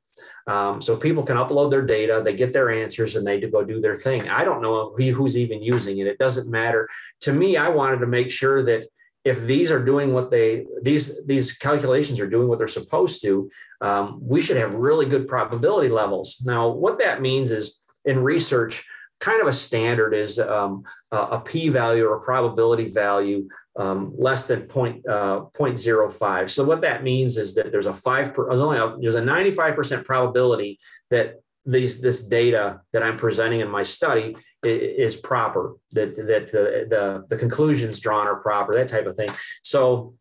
Um, so people can upload their data, they get their answers, and they go do their thing. I don't know who's even using it. It doesn't matter. To me, I wanted to make sure that if these are doing what they these these calculations are doing what they're supposed to um, we should have really good probability levels now what that means is in research kind of a standard is um, a p-value or a probability value um, less than point, uh, 0.05 so what that means is that there's a five per, there's only a, there's a 95% probability that these this data that i'm presenting in my study is proper, that that the, the, the conclusions drawn are proper, that type of thing. So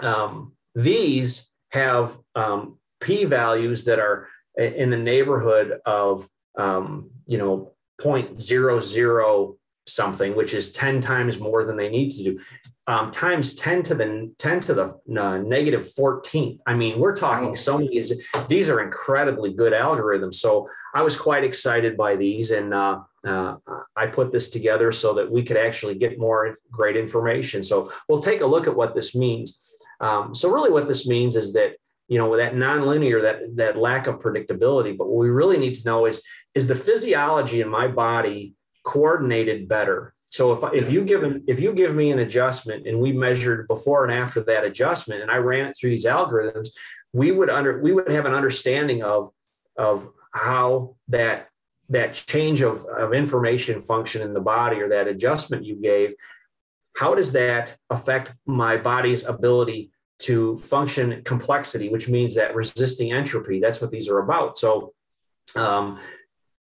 um, these have um, p values that are in the neighborhood of um, you know 0.00 something, which is 10 times more than they need to do. Um, times 10 to the 10 to the uh, negative 14th. I mean, we're talking so many, these are incredibly good algorithms. So I was quite excited by these. And uh, uh, I put this together so that we could actually get more great information. So we'll take a look at what this means. Um, so really what this means is that, you know, with that nonlinear, that, that lack of predictability, but what we really need to know is, is the physiology in my body coordinated better? So if, if you give an, if you give me an adjustment and we measured before and after that adjustment and I ran it through these algorithms, we would under we would have an understanding of of how that that change of, of information function in the body or that adjustment you gave, how does that affect my body's ability to function complexity, which means that resisting entropy? That's what these are about. So, um,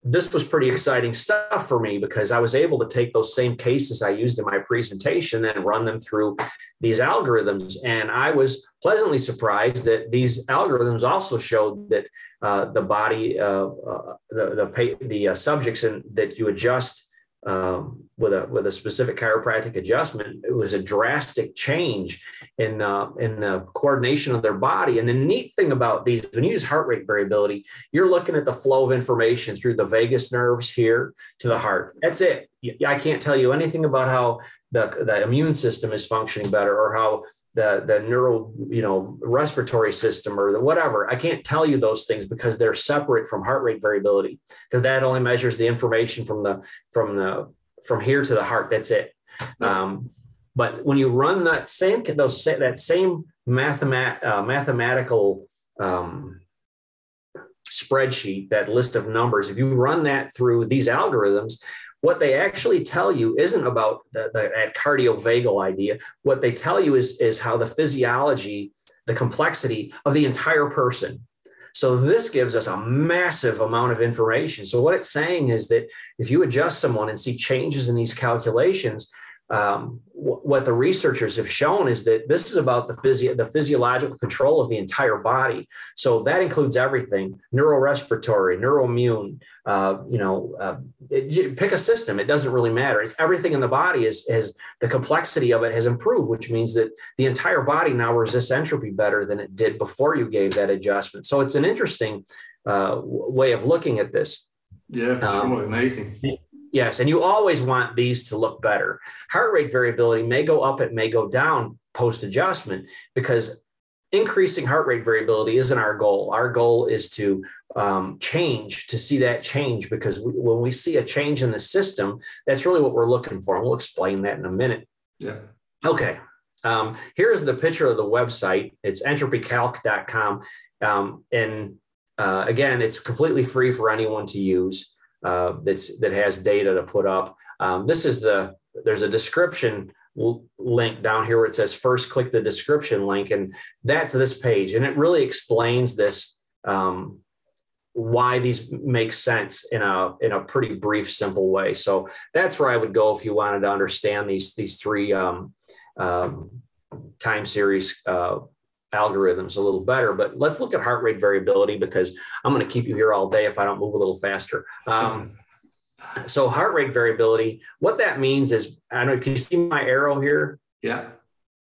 this was pretty exciting stuff for me because I was able to take those same cases I used in my presentation and run them through these algorithms. And I was pleasantly surprised that these algorithms also showed that uh, the body, uh, uh, the the, the uh, subjects, and that you adjust um, with a with a specific chiropractic adjustment, it was a drastic change in uh, in the coordination of their body. And the neat thing about these, when you use heart rate variability, you're looking at the flow of information through the vagus nerves here to the heart. That's it. I can't tell you anything about how the the immune system is functioning better or how the the neural you know respiratory system or the whatever i can't tell you those things because they're separate from heart rate variability because that only measures the information from the from the from here to the heart. That's it. Um, but when you run that same those that same mathemat, uh, mathematical um, spreadsheet that list of numbers if you run that through these algorithms what they actually tell you isn't about the, the, that cardiovagal idea. What they tell you is, is how the physiology, the complexity of the entire person. So this gives us a massive amount of information. So what it's saying is that if you adjust someone and see changes in these calculations, um, what the researchers have shown is that this is about the, physio- the physiological control of the entire body. So that includes everything: neurorespiratory, neuroimmune. Uh, you know, uh, it, pick a system; it doesn't really matter. It's everything in the body is is the complexity of it has improved, which means that the entire body now resists entropy better than it did before you gave that adjustment. So it's an interesting uh, way of looking at this. Yeah, for um, sure. Amazing. Yes, and you always want these to look better. Heart rate variability may go up, it may go down post adjustment because increasing heart rate variability isn't our goal. Our goal is to um, change, to see that change, because we, when we see a change in the system, that's really what we're looking for. And we'll explain that in a minute. Yeah. Okay. Um, here's the picture of the website. It's entropycalc.com. Um, and uh, again, it's completely free for anyone to use uh, that's that has data to put up. Um, this is the there's a description link down here where it says first click the description link and that's this page and it really explains this um, why these make sense in a in a pretty brief simple way so that's where i would go if you wanted to understand these these three um, um, time series uh, algorithms a little better. But let's look at heart rate variability because I'm going to keep you here all day if I don't move a little faster. Um, so heart rate variability, what that means is, I don't know, can you see my arrow here? Yeah.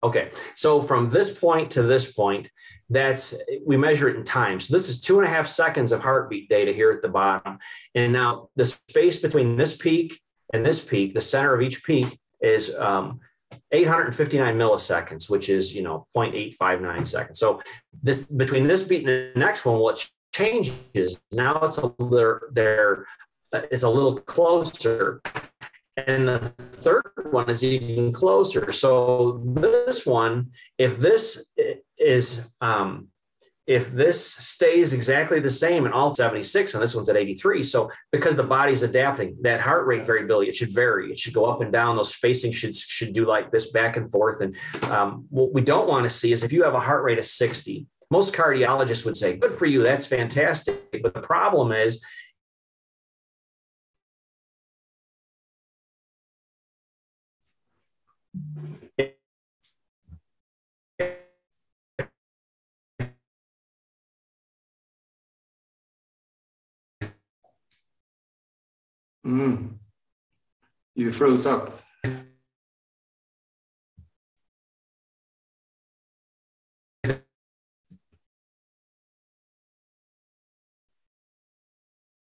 Okay. So from this point to this point, that's we measure it in time. So this is two and a half seconds of heartbeat data here at the bottom. And now the space between this peak and this peak, the center of each peak is um, 859 milliseconds, which is, you know, 0.859 seconds. So this between this beat and the next one, what changes now it's a little there it's a little closer. And the third one is even closer. So this one, if this is um, if this stays exactly the same in all 76 and this one's at 83 so because the body's adapting that heart rate variability it should vary. It should go up and down. Those spacing should should do like this back and forth and um, what we don't want to see is if you have a heart rate of 60 most cardiologists would say good for you that's fantastic but the problem is Mm. You froze up.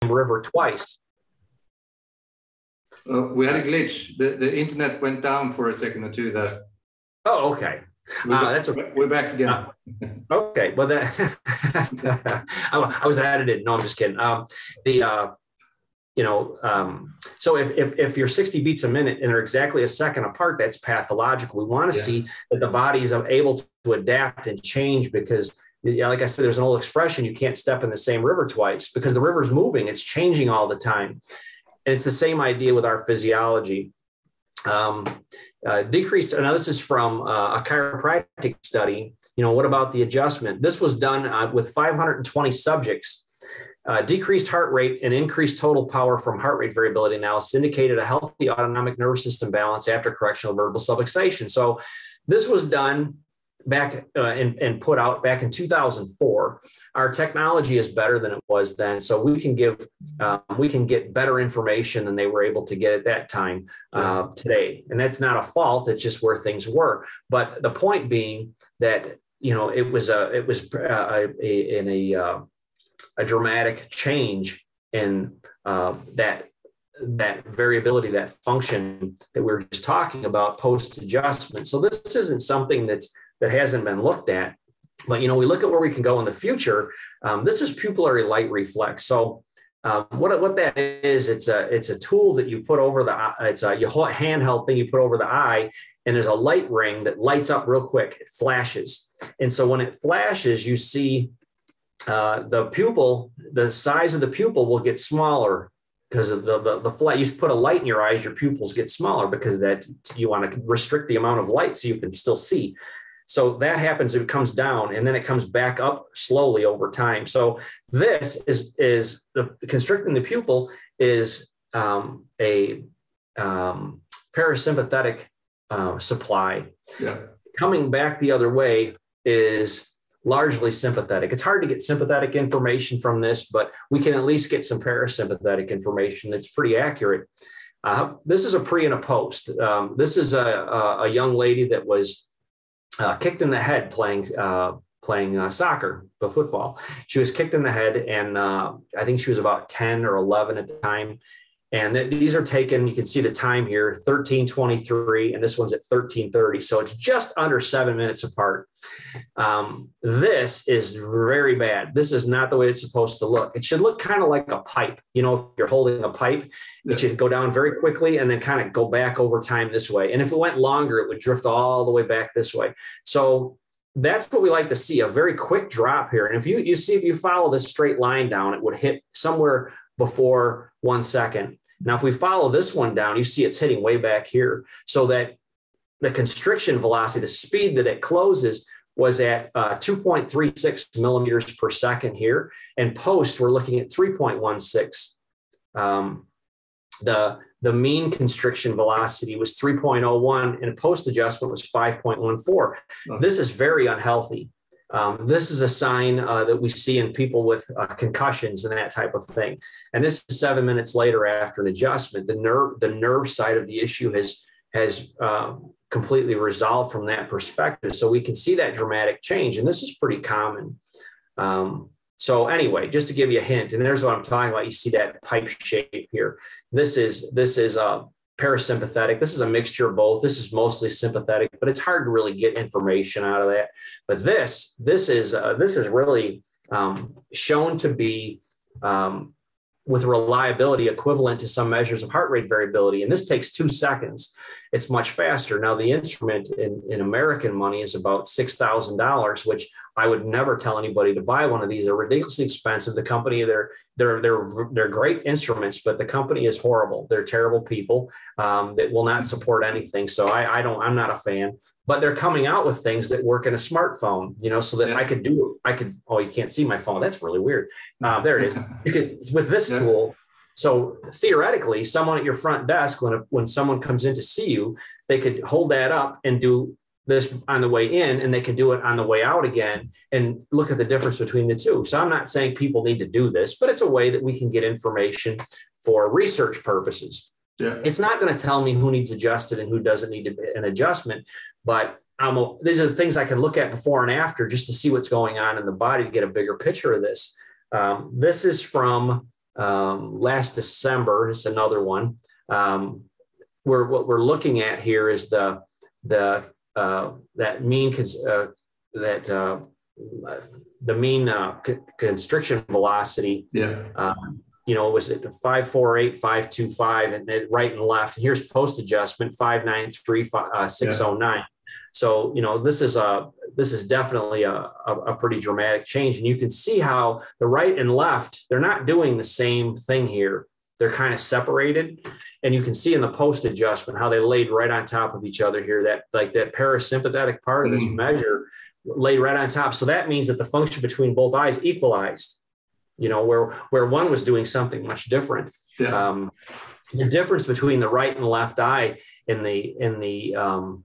River twice. Uh, we had a glitch. The, the internet went down for a second or two there. Oh, okay. We're, uh, that's okay. We're back again. Uh, okay. Well, that I, *laughs* I was added in. No, I'm just kidding. Um, the uh, you know, um, so if, if, if you're 60 beats a minute and they're exactly a second apart, that's pathological. We want to yeah. see that the body is able to adapt and change because, like I said, there's an old expression: you can't step in the same river twice because the river's moving; it's changing all the time. And it's the same idea with our physiology. Um, uh, decreased is from uh, a chiropractic study. You know, what about the adjustment? This was done uh, with 520 subjects Uh, decreased heart rate and increased total power from heart rate variability analysis indicated a healthy autonomic nervous system balance after correctional vertebral subluxation. So this was done back uh, and, and put out back in 2004 our technology is better than it was then so we can give um, we can get better information than they were able to get at that time uh, today. And that's not a fault it's just where things were. But the point being that you know it was a it was uh, a, a, in a uh, a dramatic change in uh, that that variability, that function that we were just talking about post adjustment. So this isn't something that's that hasn't been looked at. But you know, we look at where we can go in the future. Um, this is pupillary light reflex. So um, what, what that is, it's a it's a tool that you put over the it's a handheld thing you put over the eye, and there's a light ring that lights up real quick. It flashes, and so when it flashes, you see uh, the pupil, the size of the pupil will get smaller because of the, the the flight. You put a light in your eyes, your pupils get smaller because that you want to restrict the amount of light so you can still see. So that happens, it comes down and then it comes back up slowly over time. So this is, is the constricting the pupil is um, a um, parasympathetic uh, supply. Yeah. Coming back the other way is largely sympathetic. It's hard to get sympathetic information from this, but we can at least get some parasympathetic information that's pretty accurate. Uh, this is a pre and a post. Um, this is a, a, young lady that was uh, kicked in the head playing uh, playing uh, soccer, the football. She was kicked in the head, and uh, I think she was about ten or eleven at the time. And th- these are taken. You can see the time here: thirteen twenty-three, and this one's at thirteen thirty. So it's just under seven minutes apart. Um, this is very bad. This is not the way it's supposed to look. It should look kind of like a pipe. You know, if you're holding a pipe, it should go down very quickly and then kind of go back over time this way. And if it went longer, it would drift all the way back this way. So that's what we like to see a very quick drop here. And if you, you see, if you follow this straight line down, it would hit somewhere before one second. Now, if we follow this one down, you see it's hitting way back here. So that the constriction velocity, the speed that it closes, was at uh, 2.36 millimeters per second here. And post, we're looking at 3.16. Um, the, the mean constriction velocity was 3.01 and post adjustment was 5.14. This is very unhealthy. Um, this is a sign uh, that we see in people with uh, concussions and that type of thing. And this is seven minutes later after an adjustment. The nerve, the nerve side of the issue has has uh, completely resolved from that perspective. So we can see that dramatic change, and this is pretty common. Um, so anyway, just to give you a hint, and there's what I'm talking about. You see that pipe shape here. This is this is a parasympathetic. This is a mixture of both. This is mostly sympathetic, but it's hard to really get information out of that. But this, this is uh, this is really um, shown to be um, with reliability equivalent to some measures of heart rate variability. And this takes two seconds. It's much faster. Now, the instrument in, in American money is about $6,000, which I would never tell anybody to buy one of these. They're ridiculously expensive. The company, they're, they're, they're, they're great instruments, but the company is horrible. They're terrible people um, that will not support anything. So I, I don't, I'm not a fan but they're coming out with things that work in a smartphone, you know, so that yeah. I could do, I could, oh, you can't see my phone. That's really weird. Uh, there it is. *laughs* You could, with this yeah. tool. So theoretically, someone at your front desk, when, a, when someone comes in to see you, they could hold that up and do this on the way in and they can do it on the way out again and look at the difference between the two. So I'm not saying people need to do this, but it's a way that we can get information for research purposes. Yeah. It's not going to tell me who needs adjusted and who doesn't need an adjustment, but I'm a, these are the things I can look at before and after just to see what's going on in the body to get a bigger picture of this. Um, this is from um, last December. It's another one. Um, where what we're looking at here is the the uh, that mean uh, that uh, the mean uh, constriction velocity. Yeah. You know, was it 548, 525, and then right and left. And here's post adjustment 593, uh, 609. Yeah. So, you know, this is a this is definitely a, a, a, pretty dramatic change. And you can see how the right and left, they're not doing the same thing here. They're kind of separated. And you can see in the post adjustment how they laid right on top of each other here. That like that parasympathetic part of this mm. measure laid right on top. So that means that the function between both eyes equalized you know, where where one was doing something much different. Yeah. Um, the difference between the right and left eye in the in the um,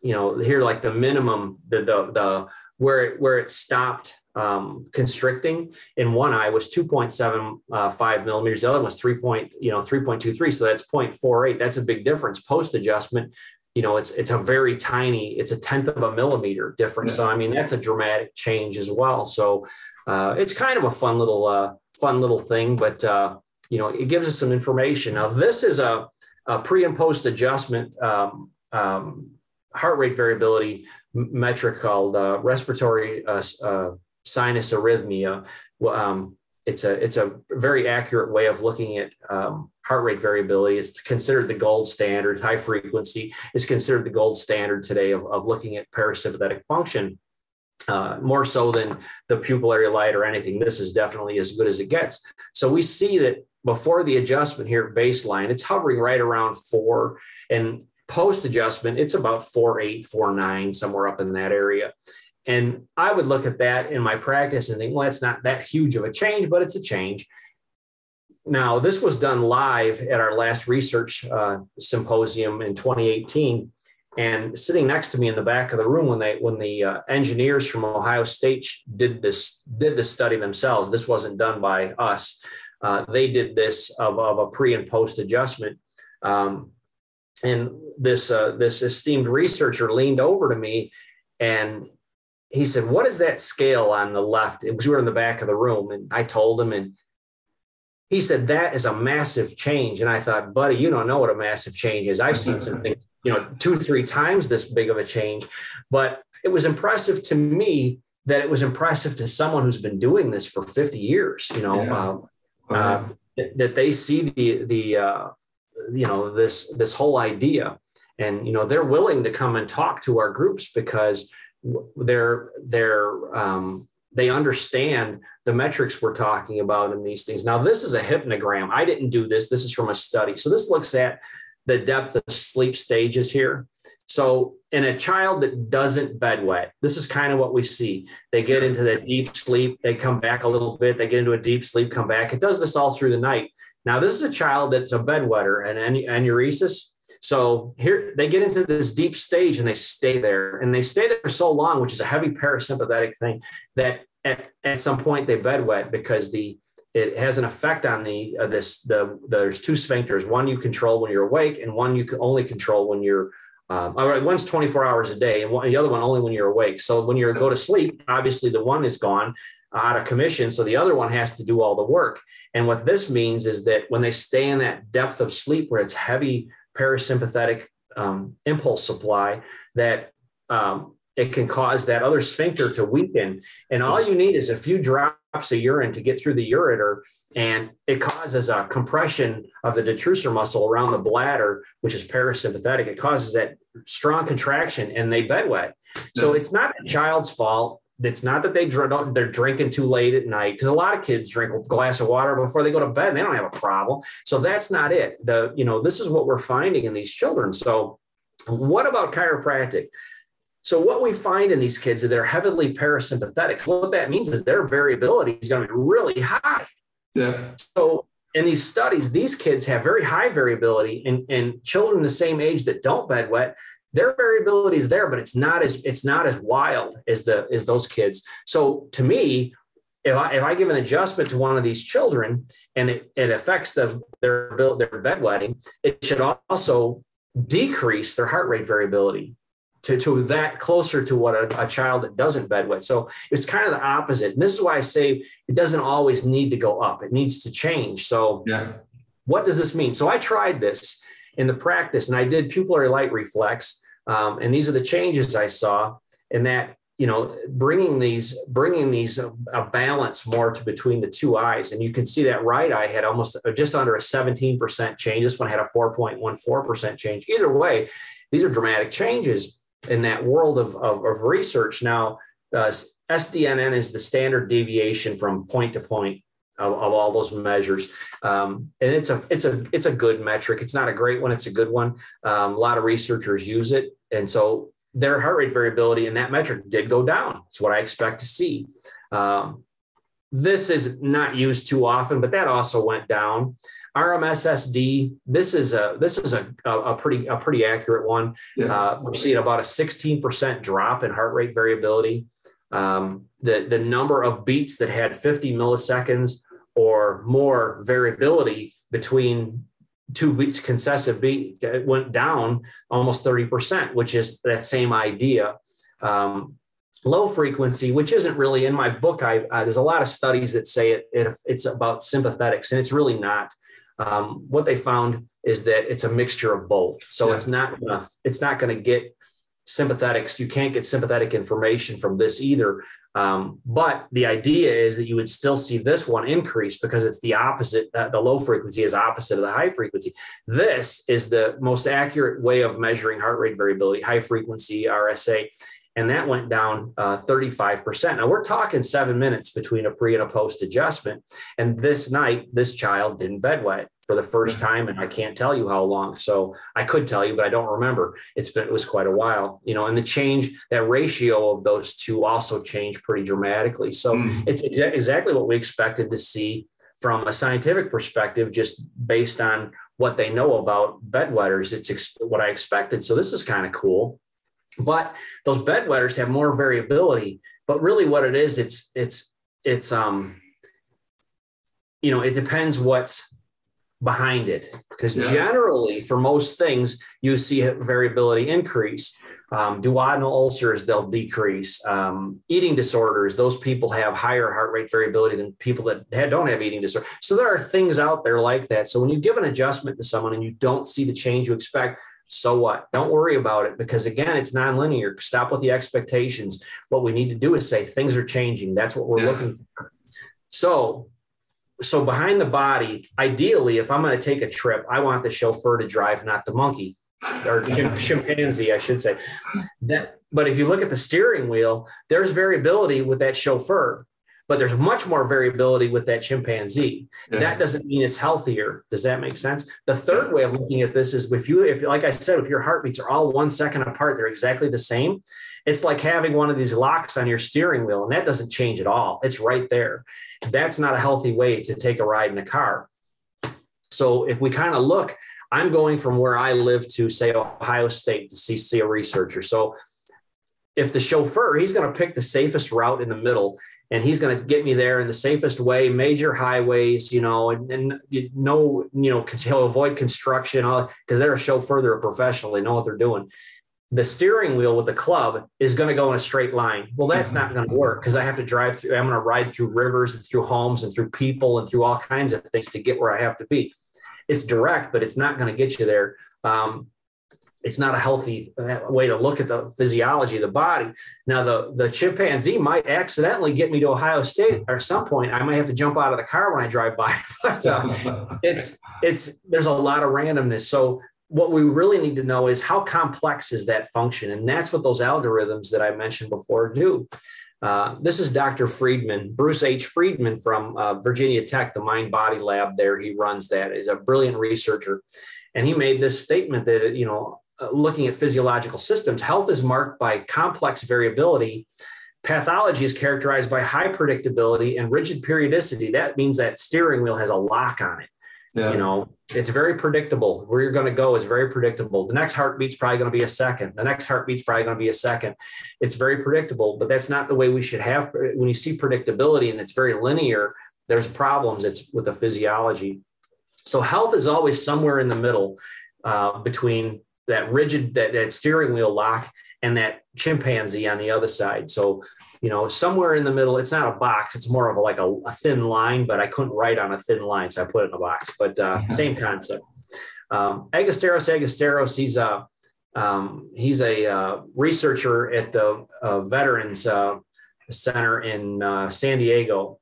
you know here like the minimum the the, the where it, where it stopped um, constricting in one eye was 2.75 uh, millimeters. The other was 3. Point, you know 3.23. So that's 0.48. That's a big difference. Post adjustment, you know, it's it's a very tiny. It's a tenth of a millimeter difference. Yeah. So I mean that's a dramatic change as well. So uh, it's kind of a fun little uh, fun little thing, but uh, you know it gives us some information. Now this is a, a pre and post adjustment. Um, um, heart rate variability metric called uh, respiratory uh, uh, sinus arrhythmia. Um, it's a it's a very accurate way of looking at um, heart rate variability. It's considered the gold standard. High frequency is considered the gold standard today of, of looking at parasympathetic function. Uh, more so than the pupillary light or anything. This is definitely as good as it gets. So we see that before the adjustment here at baseline, it's hovering right around four. And post adjustment, it's about four eight, four nine, somewhere up in that area. And I would look at that in my practice and think, well, it's not that huge of a change, but it's a change. Now, this was done live at our last research uh, symposium in 2018. And sitting next to me in the back of the room when they when the uh, engineers from Ohio State did this did this study themselves, this wasn't done by us. Uh, they did this of, of a pre and post adjustment. Um, and this uh, this esteemed researcher leaned over to me and he said, "What is that scale on the left?" Was we were in the back of the room, and I told him, and he said, "That is a massive change." And I thought, "Buddy, you don't know what a massive change is. I've seen something, you know, two, three times this big of a change." But it was impressive to me that it was impressive to someone who's been doing this for 50 years. You know, yeah. uh, uh, that they see the the uh, you know this this whole idea and you know they're willing to come and talk to our groups because they're they're um, they understand the metrics we're talking about in these things. Now this is a hypnogram. I didn't do this. This is from a study. So this looks at the depth of sleep stages here. So in a child that doesn't bedwet this is kind of what we see. They get into that deep sleep. They come back a little bit. They get into a deep sleep come back. It does this all through the night. Now, this is a child that's a bedwetter and enuresis. So here they get into this deep stage and they stay there and they stay there so long, which is a heavy parasympathetic thing that at, at some point they bedwet because the it has an effect on the uh, this the there's two sphincters one you control when you're awake and one you can only control when you're um, all right, one's 24 hours a day and one, the other one only when you're awake. So when you go to sleep, obviously the one is gone out of commission. So the other one has to do all the work. And what this means is that when they stay in that depth of sleep where it's heavy parasympathetic um, impulse supply, that um, it can cause that other sphincter to weaken. And all you need is a few drops of urine to get through the ureter, and it causes a compression of the detrusor muscle around the bladder, which is parasympathetic. It causes that strong contraction, and they bedwet. So it's not the child's fault it's not that they drink, they're drinking too late at night because a lot of kids drink a glass of water before they go to bed and they don't have a problem. So that's not it. The you know this is what we're finding in these children. So what about chiropractic? So what we find in these kids is they're heavily parasympathetic. What that means is their variability is going to be really high. Yeah. So in these studies, these kids have very high variability in, in children the same age that don't bedwet their variability is there, but it's not as it's not as wild as the as those kids. So to me, if I if I give an adjustment to one of these children and it, it affects the, their their bedwetting, it should also decrease their heart rate variability to, to that closer to what a, a, child that doesn't bedwet. So it's kind of the opposite. And this is why I say it doesn't always need to go up. It needs to change. So yeah. what does this mean? So I tried this in the practice and I did pupillary light reflex um, and these are the changes I saw in that, you know, bringing these, bringing these a, uh, a balance more to between the two eyes. And you can see that right eye had almost uh, just under a 17% change. This one had a 4.14% change. Either way, these are dramatic changes in that world of, of, of research. Now, uh, SDNN is the standard deviation from point to point of, of all those measures. Um, and it's a it's a it's a good metric. It's not a great one. It's a good one. Um, a lot of researchers use it, and so their heart rate variability in that metric did go down. It's what I expect to see. Um, this is not used too often, but that also went down. RMSSD, this is a this is a, a, pretty a pretty accurate one. Yeah. Uh, we're seeing about a 16% drop in heart rate variability. Um, the the number of beats that had 50 milliseconds or more variability between two beats consecutive beat went down almost 30%, which is that same idea. Um, low frequency, which isn't really in my book. I, I there's a lot of studies that say it, it, it's about sympathetics, and it's really not. Um, what they found is that it's a mixture of both. So yeah. it's not gonna, it's not going to get sympathetics. You can't get sympathetic information from this either. Um, but the idea is that you would still see this one increase because it's the opposite. Uh, the low frequency is opposite of the high frequency. This is the most accurate way of measuring heart rate variability, high frequency RSA and that went down uh, 35%. Now we're talking seven minutes between a pre and a post adjustment. And this night, this child didn't bedwet for the first time, and I can't tell you how long. So I could tell you, but I don't remember. It's been it was quite a while, you know. And the change, that ratio of those two also changed pretty dramatically. So mm. it's exactly what we expected to see from a scientific perspective, just based on what they know about bedwetters. It's ex- what I expected. So this is kind of cool. But those bedwetters have more variability. But really, what it is, it's it's it's um, you know, it depends what's behind it because yeah. generally for most things you see variability increase um, duodenal ulcers they'll decrease um, eating disorders those people have higher heart rate variability than people that don't have eating disorder so there are things out there like that so when you give an adjustment to someone and you don't see the change you expect so what? Don't worry about it because again, it's nonlinear. Stop with the expectations. What we need to do is say things are changing. That's what we're yeah. looking for. So, so behind the body, ideally, if I'm going to take a trip, I want the chauffeur to drive, not the monkey or *laughs* chimpanzee, I should say. That, but if you look at the steering wheel, there's variability with that chauffeur but there's much more variability with that chimpanzee. Yeah. That doesn't mean it's healthier. Does that make sense? The third way of looking at this is if you, if like I said, if your heartbeats are all one second apart, they're exactly the same. It's like having one of these locks on your steering wheel, and that doesn't change at all. It's right there. That's not a healthy way to take a ride in a car. So if we kind of look, I'm going from where I live to say Ohio State to see, see a researcher. So if the chauffeur, he's going to pick the safest route in the middle and he's going to get me there in the safest way, major highways, you know, and, and you know, you know, he'll avoid construction because they're a chauffeur, they're a professional, they know what they're doing. The steering wheel with the club is going to go in a straight line. Well, that's not going to work because I have to drive through, I'm going to ride through rivers and through homes and through people and through all kinds of things to get where I have to be. It's direct, but it's not going to get you there. Um, it's not a healthy uh, way to look at the physiology of the body. Now, the, the chimpanzee might accidentally get me to Ohio State or some point. I might have to jump out of the car when I drive by. *laughs* but, uh, *laughs* it's it's there's a lot of randomness. So what we really need to know is how complex is that function, and that's what those algorithms that I mentioned before do. Uh, this is Dr. Friedman, Bruce H. Friedman from uh, Virginia Tech, the Mind Body Lab. There, he runs that. He's a brilliant researcher, and he made this statement that you know uh, looking at physiological systems, health is marked by complex variability. Pathology is characterized by high predictability and rigid periodicity. That means that steering wheel has a lock on it. Yeah. You know, it's very predictable. Where you're going to go is very predictable. The next heartbeat's probably going to be a second. The next heartbeat's probably going to be a second. It's very predictable, but that's not the way we should have. When you see predictability and it's very linear, there's problems. It's with the physiology. So health is always somewhere in the middle uh, between that rigid that, that steering wheel lock and that chimpanzee on the other side. So, you know, somewhere in the middle, it's not a box, it's more of a, like a, a thin line, but I couldn't write on a thin line. So I put it in a box, but uh, yeah. same concept. Um, Agorastos Agorastos, he's a, um, he's a uh, researcher at the uh, Veterans uh, Center in uh, San Diego,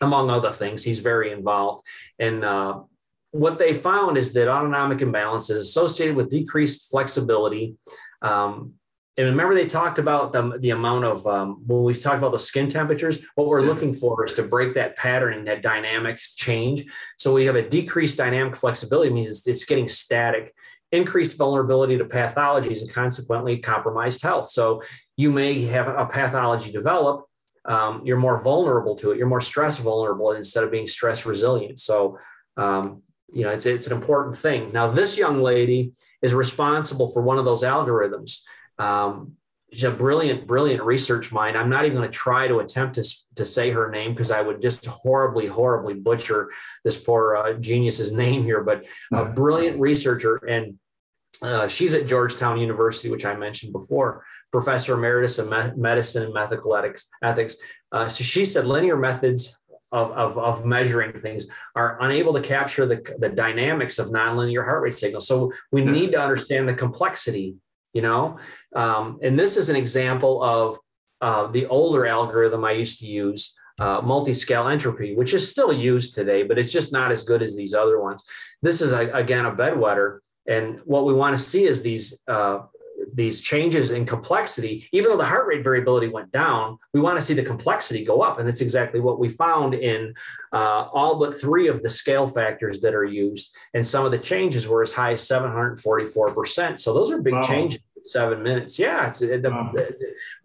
among other things. He's very involved. And uh, what they found is that autonomic imbalance is associated with decreased flexibility. Um, and remember, they talked about the, the amount of, um, when we talk about the skin temperatures, what we're looking for is to break that pattern and that dynamic change. So we have a decreased dynamic flexibility, means it's, it's getting static, increased vulnerability to pathologies, and consequently compromised health. So you may have a pathology develop um, you're more vulnerable to it. You're more stress vulnerable instead of being stress resilient. So, um, you know, it's it's an important thing. Now, this young lady is responsible for one of those algorithms. Um, she's a brilliant, brilliant research mind. I'm not even going to try to attempt to, to say her name because I would just horribly, horribly butcher this poor uh, genius's *laughs* name here. But a *laughs* brilliant researcher, and uh, she's at Georgetown University, which I mentioned before, professor emeritus of me- medicine and methical ethics. ethics. Uh, so she said linear methods of, of, of, measuring things are unable to capture the, the dynamics of nonlinear heart rate signals. So we need to understand the complexity, you know? Um, and this is an example of uh, the older algorithm I used to use, uh, multi-scale entropy, which is still used today, but it's just not as good as these other ones. This is, a, again, a bedwetter. And what we want to see is these uh, these changes in complexity, even though the heart rate variability went down, we want to see the complexity go up. And that's exactly what we found in uh, all but three of the scale factors that are used. And some of the changes were as high as 744%. So those are big wow. changes in seven minutes. Yeah. It's, the, wow.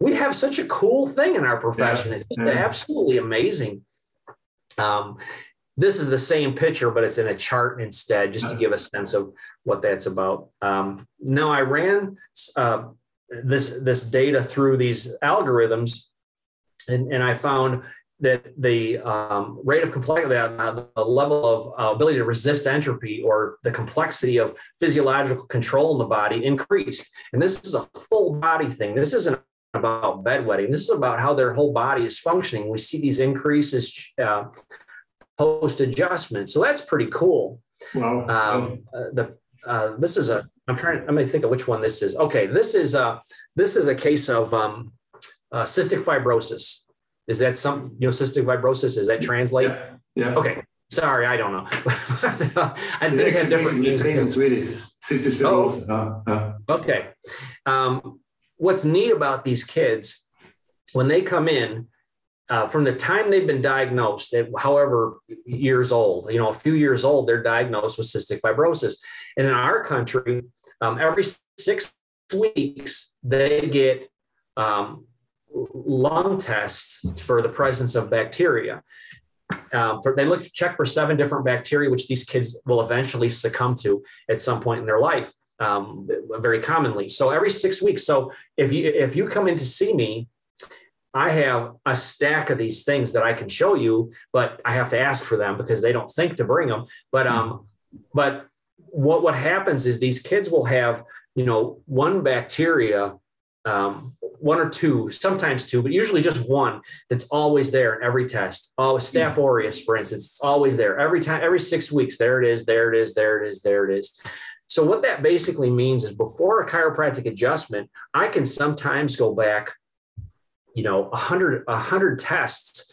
we have such a cool thing in our profession. Yeah. It's yeah. absolutely amazing. Um, this is the same picture, but it's in a chart instead, just to give a sense of what that's about. Um, now, I ran uh, this this data through these algorithms, and, and I found that the um, rate of complexity, uh, the level of uh, ability to resist entropy, or the complexity of physiological control in the body increased. And this is a full body thing. This isn't about bedwetting. This is about how their whole body is functioning. We see these increases uh, post adjustment. So that's pretty cool. Wow. Um, uh, the uh, this is a I'm trying. I'm going to think of which one this is. Okay, this is a this is a case of um, uh, cystic fibrosis. Is that some you know cystic fibrosis? Is that translate? Yeah. yeah. Okay. Sorry, I don't know. *laughs* I think have different names in Swedish. Cystic fibrosis. Oh. Uh. Okay. Um, what's neat about these kids when they come in, uh, from the time they've been diagnosed, at however years old, you know, a few years old, they're diagnosed with cystic fibrosis. And in our country, um, every six weeks, they get um, lung tests for the presence of bacteria. Um, for, they look check for seven different bacteria, which these kids will eventually succumb to at some point in their life, um, very commonly. So every six weeks. So if you if you come in to see me I have a stack of these things that I can show you, but I have to ask for them because they don't think to bring them. But um, but what what happens is these kids will have you know one bacteria, um, one or two, sometimes two, but usually just one that's always there in every test. Oh, Staph aureus, for instance, it's always there every time, every six weeks. There it is, there it is, there it is, there it is. So what that basically means is before a chiropractic adjustment, I can sometimes go back you know, a hundred, a hundred tests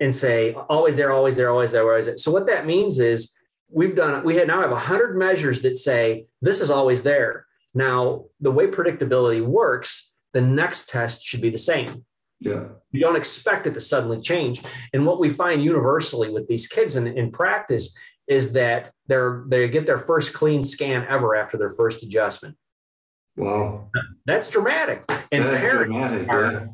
and say always there, always there, always there, always there. So what that means is we've done, we had now have a hundred measures that say this is always there. Now, the way predictability works, the next test should be the same. Yeah. You don't expect it to suddenly change. And what we find universally with these kids in, in practice is that they're they get their first clean scan ever after their first adjustment. Wow. That's dramatic. And That's parents, dramatic, are, yeah.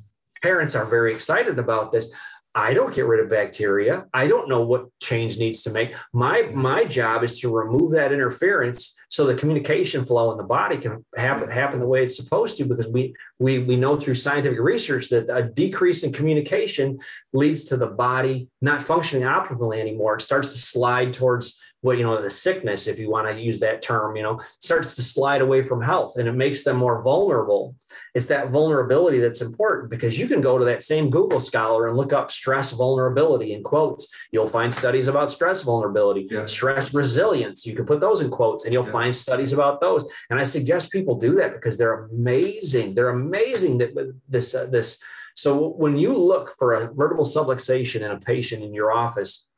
parents are very excited about this. I don't get rid of bacteria. I don't know what change needs to make. My mm-hmm. my job is to remove that interference so the communication flow in the body can happen happen the way it's supposed to because we we we know through scientific research that a decrease in communication leads to the body not functioning optimally anymore. It starts to slide towards what you know the sickness if you want to use that term you know starts to slide away from health and it makes them more vulnerable it's that vulnerability that's important because you can go to that same google scholar and look up stress vulnerability in quotes you'll find studies about stress vulnerability yeah. stress resilience you can put those in quotes and you'll yeah. find studies about those and i suggest people do that because they're amazing they're amazing that this uh, this so when you look for a vertebral subluxation in a patient in your office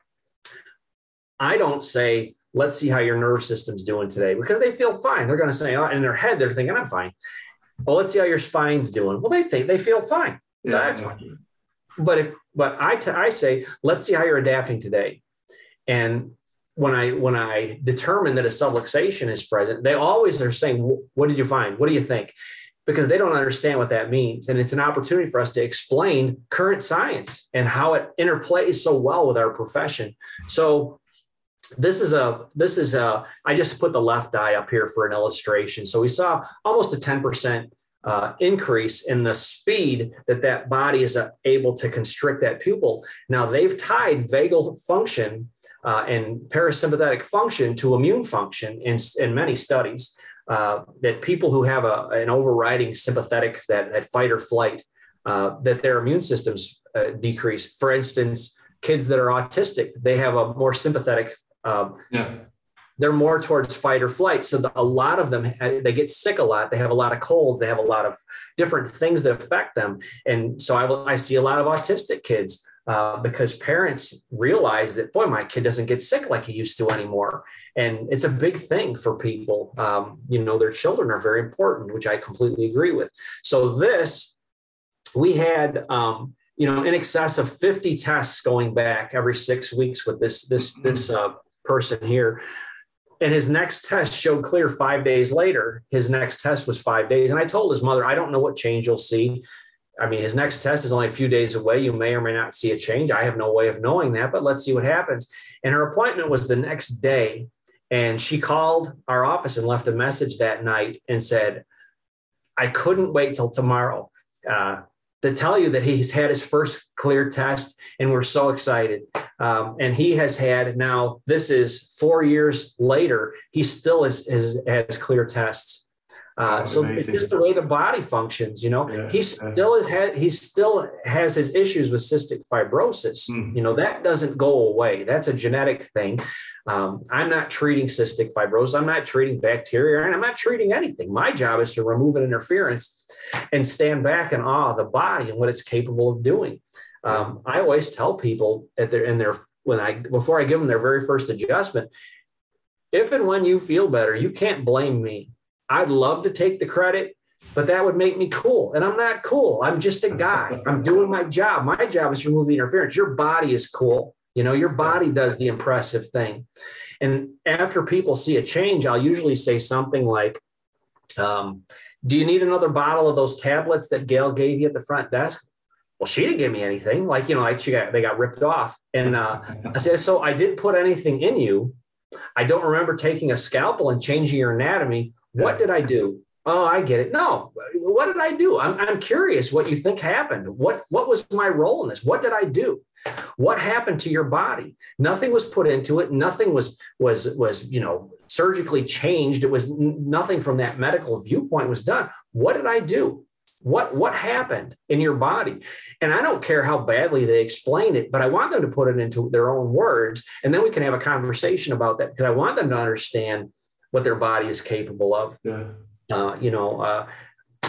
I don't say, let's see how your nerve system's doing today because they feel fine. They're going to say, oh, in their head, they're thinking, I'm fine. Well, let's see how your spine's doing. Well, they think they feel fine. Yeah. That's fine. But if, but I, t- I say, let's see how you're adapting today. And when I, when I determine that a subluxation is present, they always are saying, what did you find? What do you think? because they don't understand what that means. And it's an opportunity for us to explain current science and how it interplays so well with our profession. So this is a this is a i just put the left eye up here for an illustration so we saw almost a 10% uh, increase in the speed that that body is uh, able to constrict that pupil now they've tied vagal function uh, and parasympathetic function to immune function in, in many studies uh, that people who have a, an overriding sympathetic that, that fight or flight uh, that their immune systems uh, decrease for instance kids that are autistic they have a more sympathetic um, yeah. They're more towards fight or flight. So the, a lot of them, they get sick a lot. They have a lot of colds. They have a lot of different things that affect them. And so I, I see a lot of autistic kids uh, because parents realize that, boy, my kid doesn't get sick like he used to anymore. And it's a big thing for people. Um, you know, their children are very important, which I completely agree with. So this, we had, um, you know, in excess of 50 tests going back every six weeks with this, this, this uh, person here. And his next test showed clear five days later. His next test was five days. And I told his mother, I don't know what change you'll see. I mean, his next test is only a few days away. You may or may not see a change. I have no way of knowing that, but let's see what happens. And her appointment was the next day. And she called our office and left a message that night and said, I couldn't wait till tomorrow. Uh, to tell you that he's had his first clear test and we're so excited. Um, and he has had now, this is four years later, he still is, is has clear tests. Uh, oh, so it's just the way the body functions, you know. Yeah, he still is had he still has his issues with cystic fibrosis. Mm. You know that doesn't go away. That's a genetic thing. Um, I'm not treating cystic fibrosis. I'm not treating bacteria, and I'm not treating anything. My job is to remove an interference and stand back in awe of the body and what it's capable of doing. Um, I always tell people at their in their when I before I give them their very first adjustment, if and when you feel better, you can't blame me. I'd love to take the credit, but that would make me cool. And I'm not cool. I'm just a guy. I'm doing my job. My job is to remove the interference. Your body is cool. You know, your body does the impressive thing. And after people see a change, I'll usually say something like, um, do you need another bottle of those tablets that Gail gave you at the front desk? Well, she didn't give me anything. Like, you know, like she got, they got ripped off. And uh, I said, so I didn't put anything in you. I don't remember taking a scalpel and changing your anatomy. What did I do? Oh, I get it. No, what did I do? I'm, I'm curious what you think happened. What, what was my role in this? What did I do? What happened to your body? Nothing was put into it. Nothing was, was, was, you know, surgically changed. It was nothing from that medical viewpoint was done. What did I do? What what happened in your body? And I don't care how badly they explain it, but I want them to put it into their own words, and then we can have a conversation about that because I want them to understand what their body is capable of. Yeah. Uh, you know, uh,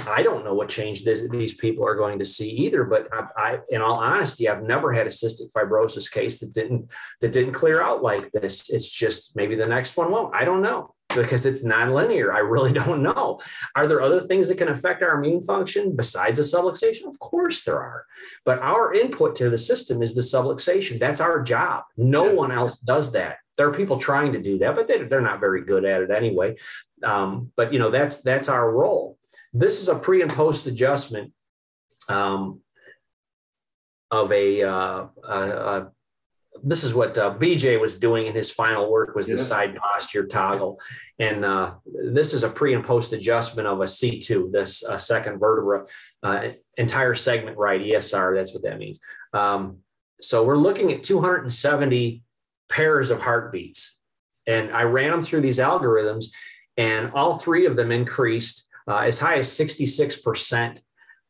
I don't know what change this, these people are going to see either. But I, I, in all honesty, I've never had a cystic fibrosis case that didn't that didn't clear out like this. It's just maybe the next one won't. I don't know because it's nonlinear. I really *laughs* don't know. Are there other things that can affect our immune function besides the subluxation? Of course there are. But our input to the system is the subluxation. That's our job. No one else does that. There are people trying to do that, but they, are not very good at it anyway. Um, but you know that's that's our role. This is a pre and post adjustment um, of a, uh, a, a this is what uh, BJ was doing in his final work was the side posture toggle, and uh, this is a pre and post adjustment of a C2, this uh, second vertebra, uh, entire segment right ESR. That's what that means. Um, so we're looking at 270 pairs of heartbeats, and I ran them through these algorithms, and all three of them increased uh, as high as 66 percent.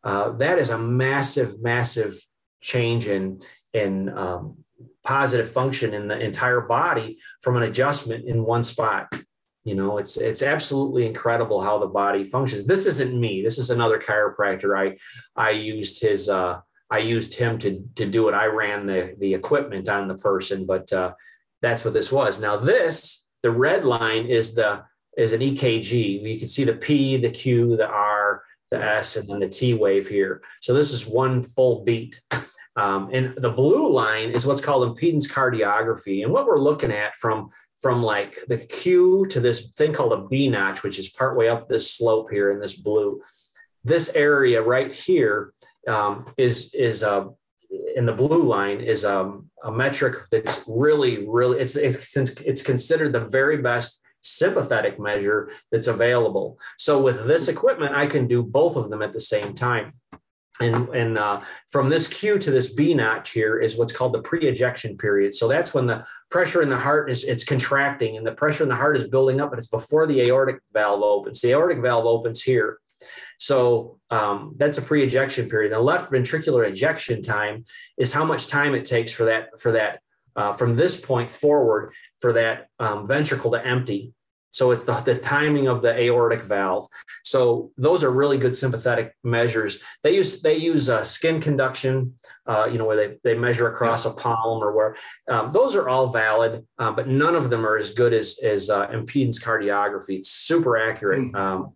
Uh, that is a massive, massive change in in um, positive function in the entire body from an adjustment in one spot. You know it's it's absolutely incredible how the body functions. This isn't me. This is another chiropractor. I i used his uh i used him to to do it. I ran the the equipment on the person but uh that's what this was. Now this the red line is the is an ekg you can see the p the q the r the s and then the t wave here. So this is one full beat *laughs* um, and the blue line is what's called impedance cardiography. And what we're looking at from from like the Q to this thing called a B notch, which is partway up this slope here in this blue. this area right here um, is is a in the blue line is um, a metric that's really really it's it's it's considered the very best sympathetic measure that's available. So with this equipment, I can do both of them at the same time. And, and uh, from this Q to this B notch here is what's called the pre-ejection period. So that's when the pressure in the heart is it's contracting and the pressure in the heart is building up, but it's before the aortic valve opens. The aortic valve opens here. So um, that's a pre-ejection period. The left ventricular ejection time is how much time it takes for that for that uh, from this point forward for that um, ventricle to empty. So it's the, the timing of the aortic valve. So those are really good sympathetic measures. They use they use uh, skin conduction, uh, you know, where they, they measure across a palm or where um, those are all valid, uh, but none of them are as good as as uh, impedance cardiography. It's super accurate. Mm. Um,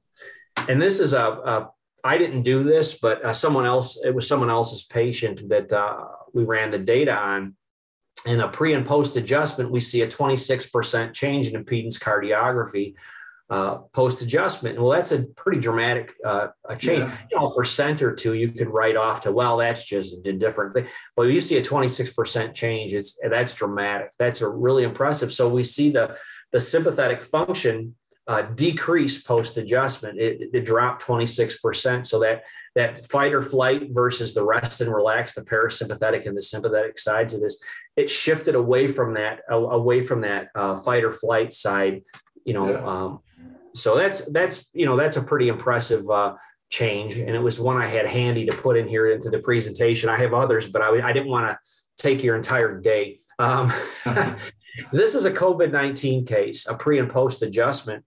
and this is a, a I didn't do this, but uh, someone else. It was someone else's patient that uh, we ran the data on in a pre and post adjustment, we see a 26% change in impedance cardiography uh, post adjustment. Well, that's a pretty dramatic uh, a change. Yeah. You know, a percent or two you could write off to, well, that's just a different thing. But you see a 26% change, it's that's dramatic. That's a really impressive. So we see the the sympathetic function uh, decrease post adjustment. It, it dropped 26%. So that that fight or flight versus the rest and relax, the parasympathetic and the sympathetic sides of this, it shifted away from that, away from that uh, fight or flight side, you know. Yeah. Um, so that's that's you know that's a pretty impressive uh, change, and it was one I had handy to put in here into the presentation. I have others, but I, I didn't want to take your entire day. Um, *laughs* this is a COVID nineteen case, a pre and post adjustment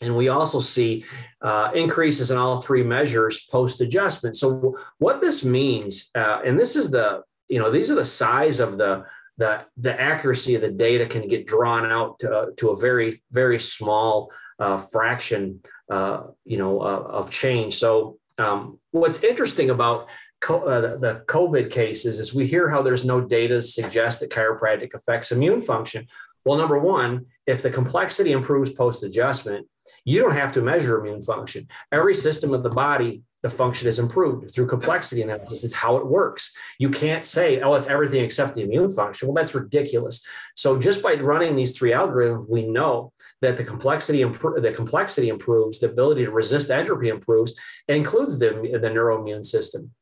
and we also see uh, increases in all three measures post adjustment. So what this means, uh, and this is the, you know, these are the size of the, the, the accuracy of the data can get drawn out to, uh, to a very, very small uh, fraction, uh, you know, uh, of change. So um, what's interesting about co- the COVID cases is we hear how there's no data to suggest that chiropractic affects immune function. Well, number one, if the complexity improves post adjustment, you don't have to measure immune function. Every system of the body, the function is improved through complexity analysis. It's how it works. You can't say, oh, it's everything except the immune function. Well, that's ridiculous. So just by running these three algorithms, we know that the complexity imp- the complexity improves, the ability to resist entropy improves, it includes the, the neuroimmune system.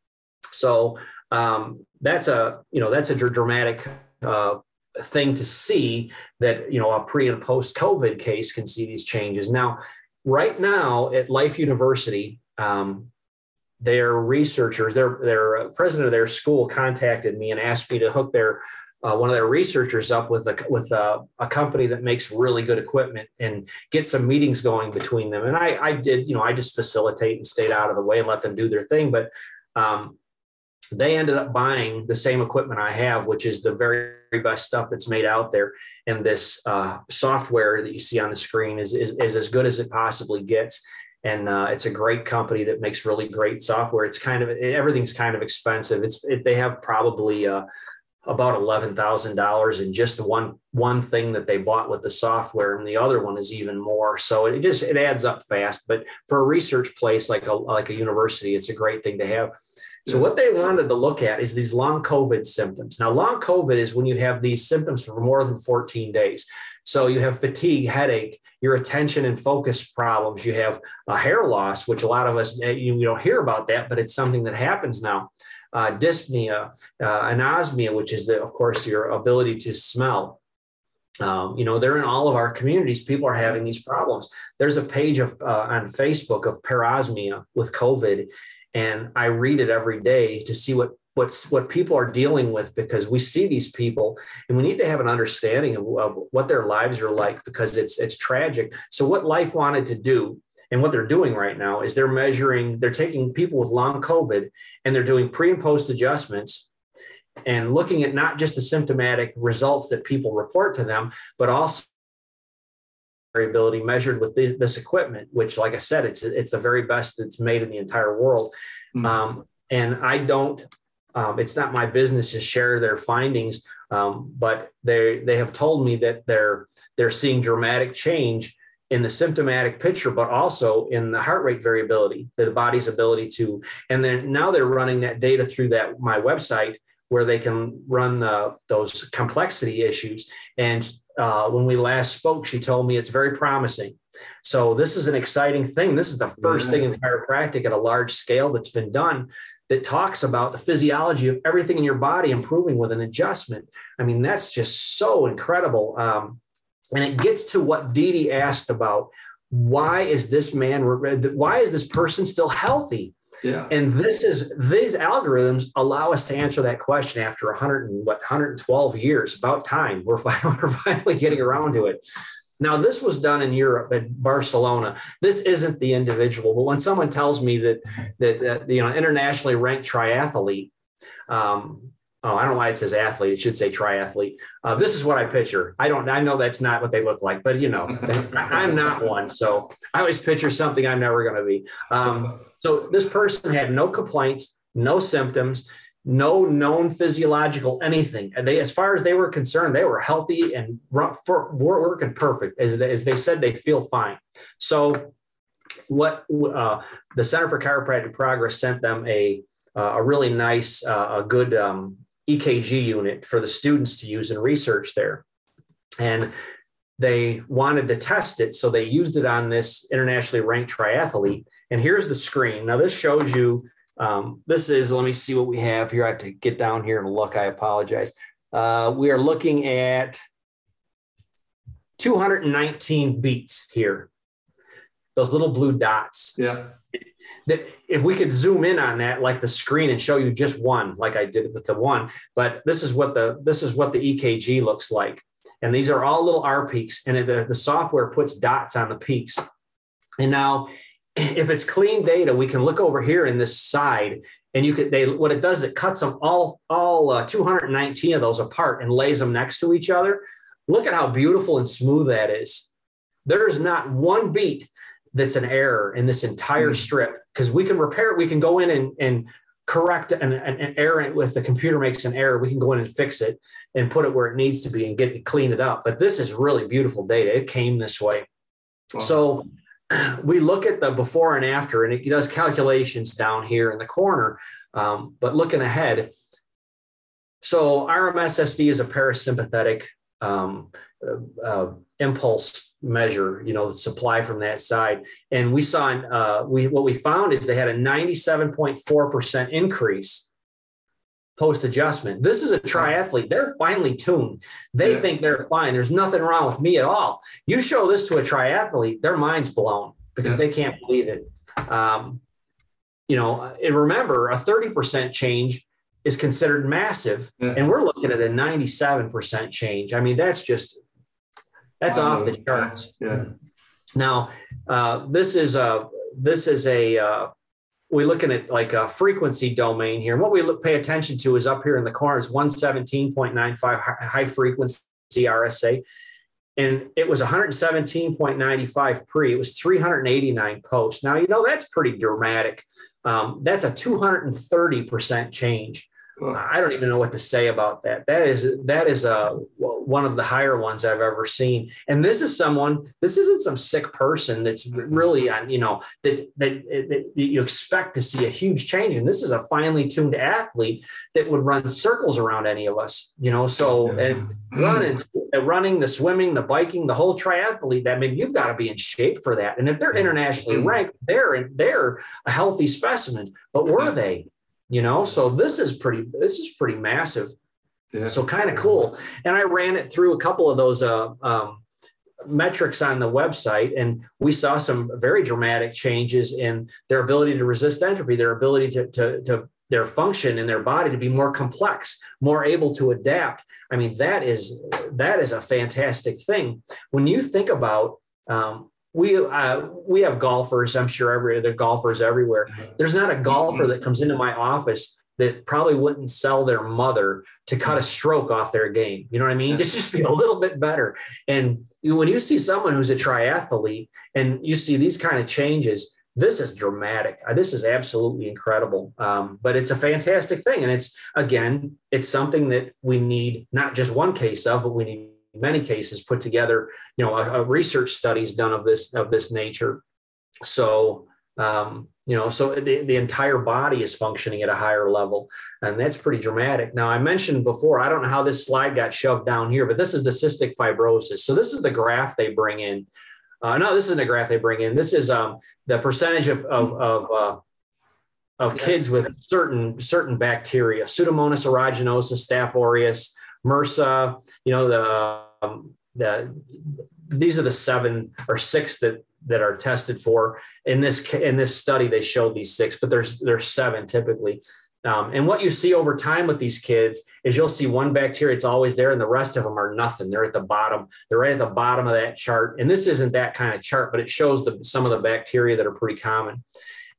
So um, that's a you know that's a dramatic uh, thing to see that you know a pre and post COVID case can see these changes. Now, right now at Life University, um, their researchers, their their president of their school contacted me and asked me to hook their uh, one of their researchers up with a with a, a, company that makes really good equipment and get some meetings going between them. And I, I did, you know, I just facilitate and stayed out of the way and let them do their thing. But um, they ended up buying the same equipment I have, which is the very best stuff that's made out there. And this uh, software that you see on the screen is, is, is as good as it possibly gets. And uh, it's a great company that makes really great software. It's kind of everything's kind of expensive. It's it, they have probably uh, about eleven thousand dollars in just one one thing that they bought with the software, and the other one is even more. So it just it adds up fast. But for a research place like a like a university, it's a great thing to have. So what they wanted to look at is these long COVID symptoms. Now, long COVID is when you have these symptoms for more than 14 days. So you have fatigue, headache, your attention and focus problems. You have a hair loss, which a lot of us eh, you, don't hear about that, but it's something that happens now. Uh, dyspnea, uh, anosmia, which is the, of course your ability to smell. Um, you know, they're in all of our communities. People are having these problems. There's a page of uh, on Facebook of parosmia with COVID, and I read it every day to see what what's what people are dealing with because we see these people and we need to have an understanding of, of, what their lives are like because it's it's tragic. So what life wanted to do and what they're doing right now is they're measuring they're taking people with long covid and they're doing pre and post adjustments and looking at not just the symptomatic results that people report to them but also variability measured with this, this, equipment, which, like I said, it's it's the very best that's made in the entire world. Mm-hmm. Um, and I don't. Um, it's not my business to share their findings, um, but they they have told me that they're they're seeing dramatic change in the symptomatic picture, but also in the heart rate variability, the body's ability to. And then now they're running that data through that my website where they can run the, those complexity issues. And uh, when we last spoke, she told me it's very promising. So this is an exciting thing. This is the first thing in chiropractic at a large scale that's been done that talks about the physiology of everything in your body improving with an adjustment. I mean, that's just so incredible. Um, and it gets to what D.D asked about. Why is this man, why is this person still healthy? Yeah. And this is these algorithms allow us to answer that question after 100 and what 112 years. About time we're *laughs* finally, we're finally getting around to it. Now, this was done in Europe at Barcelona. This isn't the individual, but when someone tells me that that, that you know internationally ranked triathlete, um, oh, I don't know why it says athlete. It should say triathlete. Uh, this is what I picture. I don't. I know that's not what they look like, but you know, *laughs* I'm not one. So I always picture something I'm never going to be. Um, so this person had no complaints, no symptoms no known physiological anything. And they, as far as they were concerned, they were healthy and for, were working perfect. As they, as they said, they feel fine. So, what uh, the Center for Chiropractic Progress sent them a uh, a really nice, uh, a good um, EKG unit for the students to use in research there, and they wanted to test it, so they used it on this internationally ranked triathlete. And here's the screen. Now this shows you um, this is, let me see what we have here. I have to get down here and look. I apologize. Uh, we are looking at 219 beats here. Those little blue dots. Yeah. That if we could zoom in on that, like the screen, and show you just one, like I did with the one, but this is what the this is what the EKG looks like, and these are all little R peaks, and it, the, the software puts dots on the peaks. And now *clears throat* if it's clean data, we can look over here in this side, and you could they what it does it cuts them all all uh, 219 of those apart and lays them next to each other. Look at how beautiful and smooth that is. There is not one beat that's an error in this entire mm-hmm. strip because we can repair it. We can go in and, and correct an, an, an error if the computer makes an error we can go in and fix it and put it where it needs to be and get it clean it up but this is really beautiful data it came this way wow. so *clears throat* we look at the before and after, and it does calculations down here in the corner. Um, but looking ahead, so RMSSD is a parasympathetic um, uh, uh, impulse measure, you know, the supply from that side. And we saw, uh, we what we found is they had a 97.4% increase post adjustment. This is a triathlete. They're finely tuned. They yeah. think they're fine. There's nothing wrong with me at all. You show this to a triathlete, their mind's blown because yeah. they can't believe it. Um, you know, and remember, a 30% change is considered massive, yeah. and we're looking at a 97% change. I mean, that's just that's off the charts. Yeah. Now, uh, this is a this is a uh, we're looking at like a frequency domain here. And what we look, pay attention to is up here in the corner is 117.95 high frequency RSA. And it was 117.95 pre. It was 389 post. Now, you know, that's pretty dramatic. Um, that's a 230% change. I don't even know what to say about that. That is that is uh, a one of the higher ones I've ever seen. And this is someone. This isn't some sick person that's really on. You know that, that that you expect to see a huge change. And this is a finely tuned athlete that would run circles around any of us. You know, so and running, uh, running, the swimming, the biking, the whole triathlete. That I mean, you've got to be in shape for that. And if they're mm-hmm. internationally ranked, they're they're a healthy specimen. But were mm-hmm. they? You know? So this is pretty this is pretty massive. Yeah. so kind of cool. And i ran it through a couple of those uh, um, metrics on the website and we saw some very dramatic changes in their ability to resist entropy their ability to, to, to their function in their body to be more complex more able to adapt. I mean that is that is a fantastic thing. When you think about um, we uh, we have golfers. I'm sure every there are golfers everywhere. There's not a golfer that comes into my office that probably wouldn't sell their mother to cut a stroke off their game. You know what I mean? To just be a little bit better. And when you see someone who's a triathlete and you see these kind of changes, this is dramatic. Uh, this is absolutely incredible. Um, but it's a fantastic thing. And it's, again, it's something that we need not just one case of, but we need many cases put together, you know, a, a research studies done of this of this nature. So um, you know, so the, the entire body is functioning at a higher level, and that's pretty dramatic. Now, I mentioned before, I don't know how this slide got shoved down here, but this is the cystic fibrosis. So this is the graph they bring in. Uh, no, this isn't a graph they bring in. This is um, the percentage of of of, uh, of kids with certain certain bacteria: Pseudomonas aeruginosa, Staph aureus, MRSA. You know the um, the these are the seven or six that that are tested for. In this in this study they showed these six but there's there's seven typically. Um, and what you see over time with these kids is you'll see one bacteria it's always there and the rest of them are nothing. They're at the bottom they're right at the bottom of that chart. And this isn't that kind of chart but it shows the, some of the bacteria that are pretty common.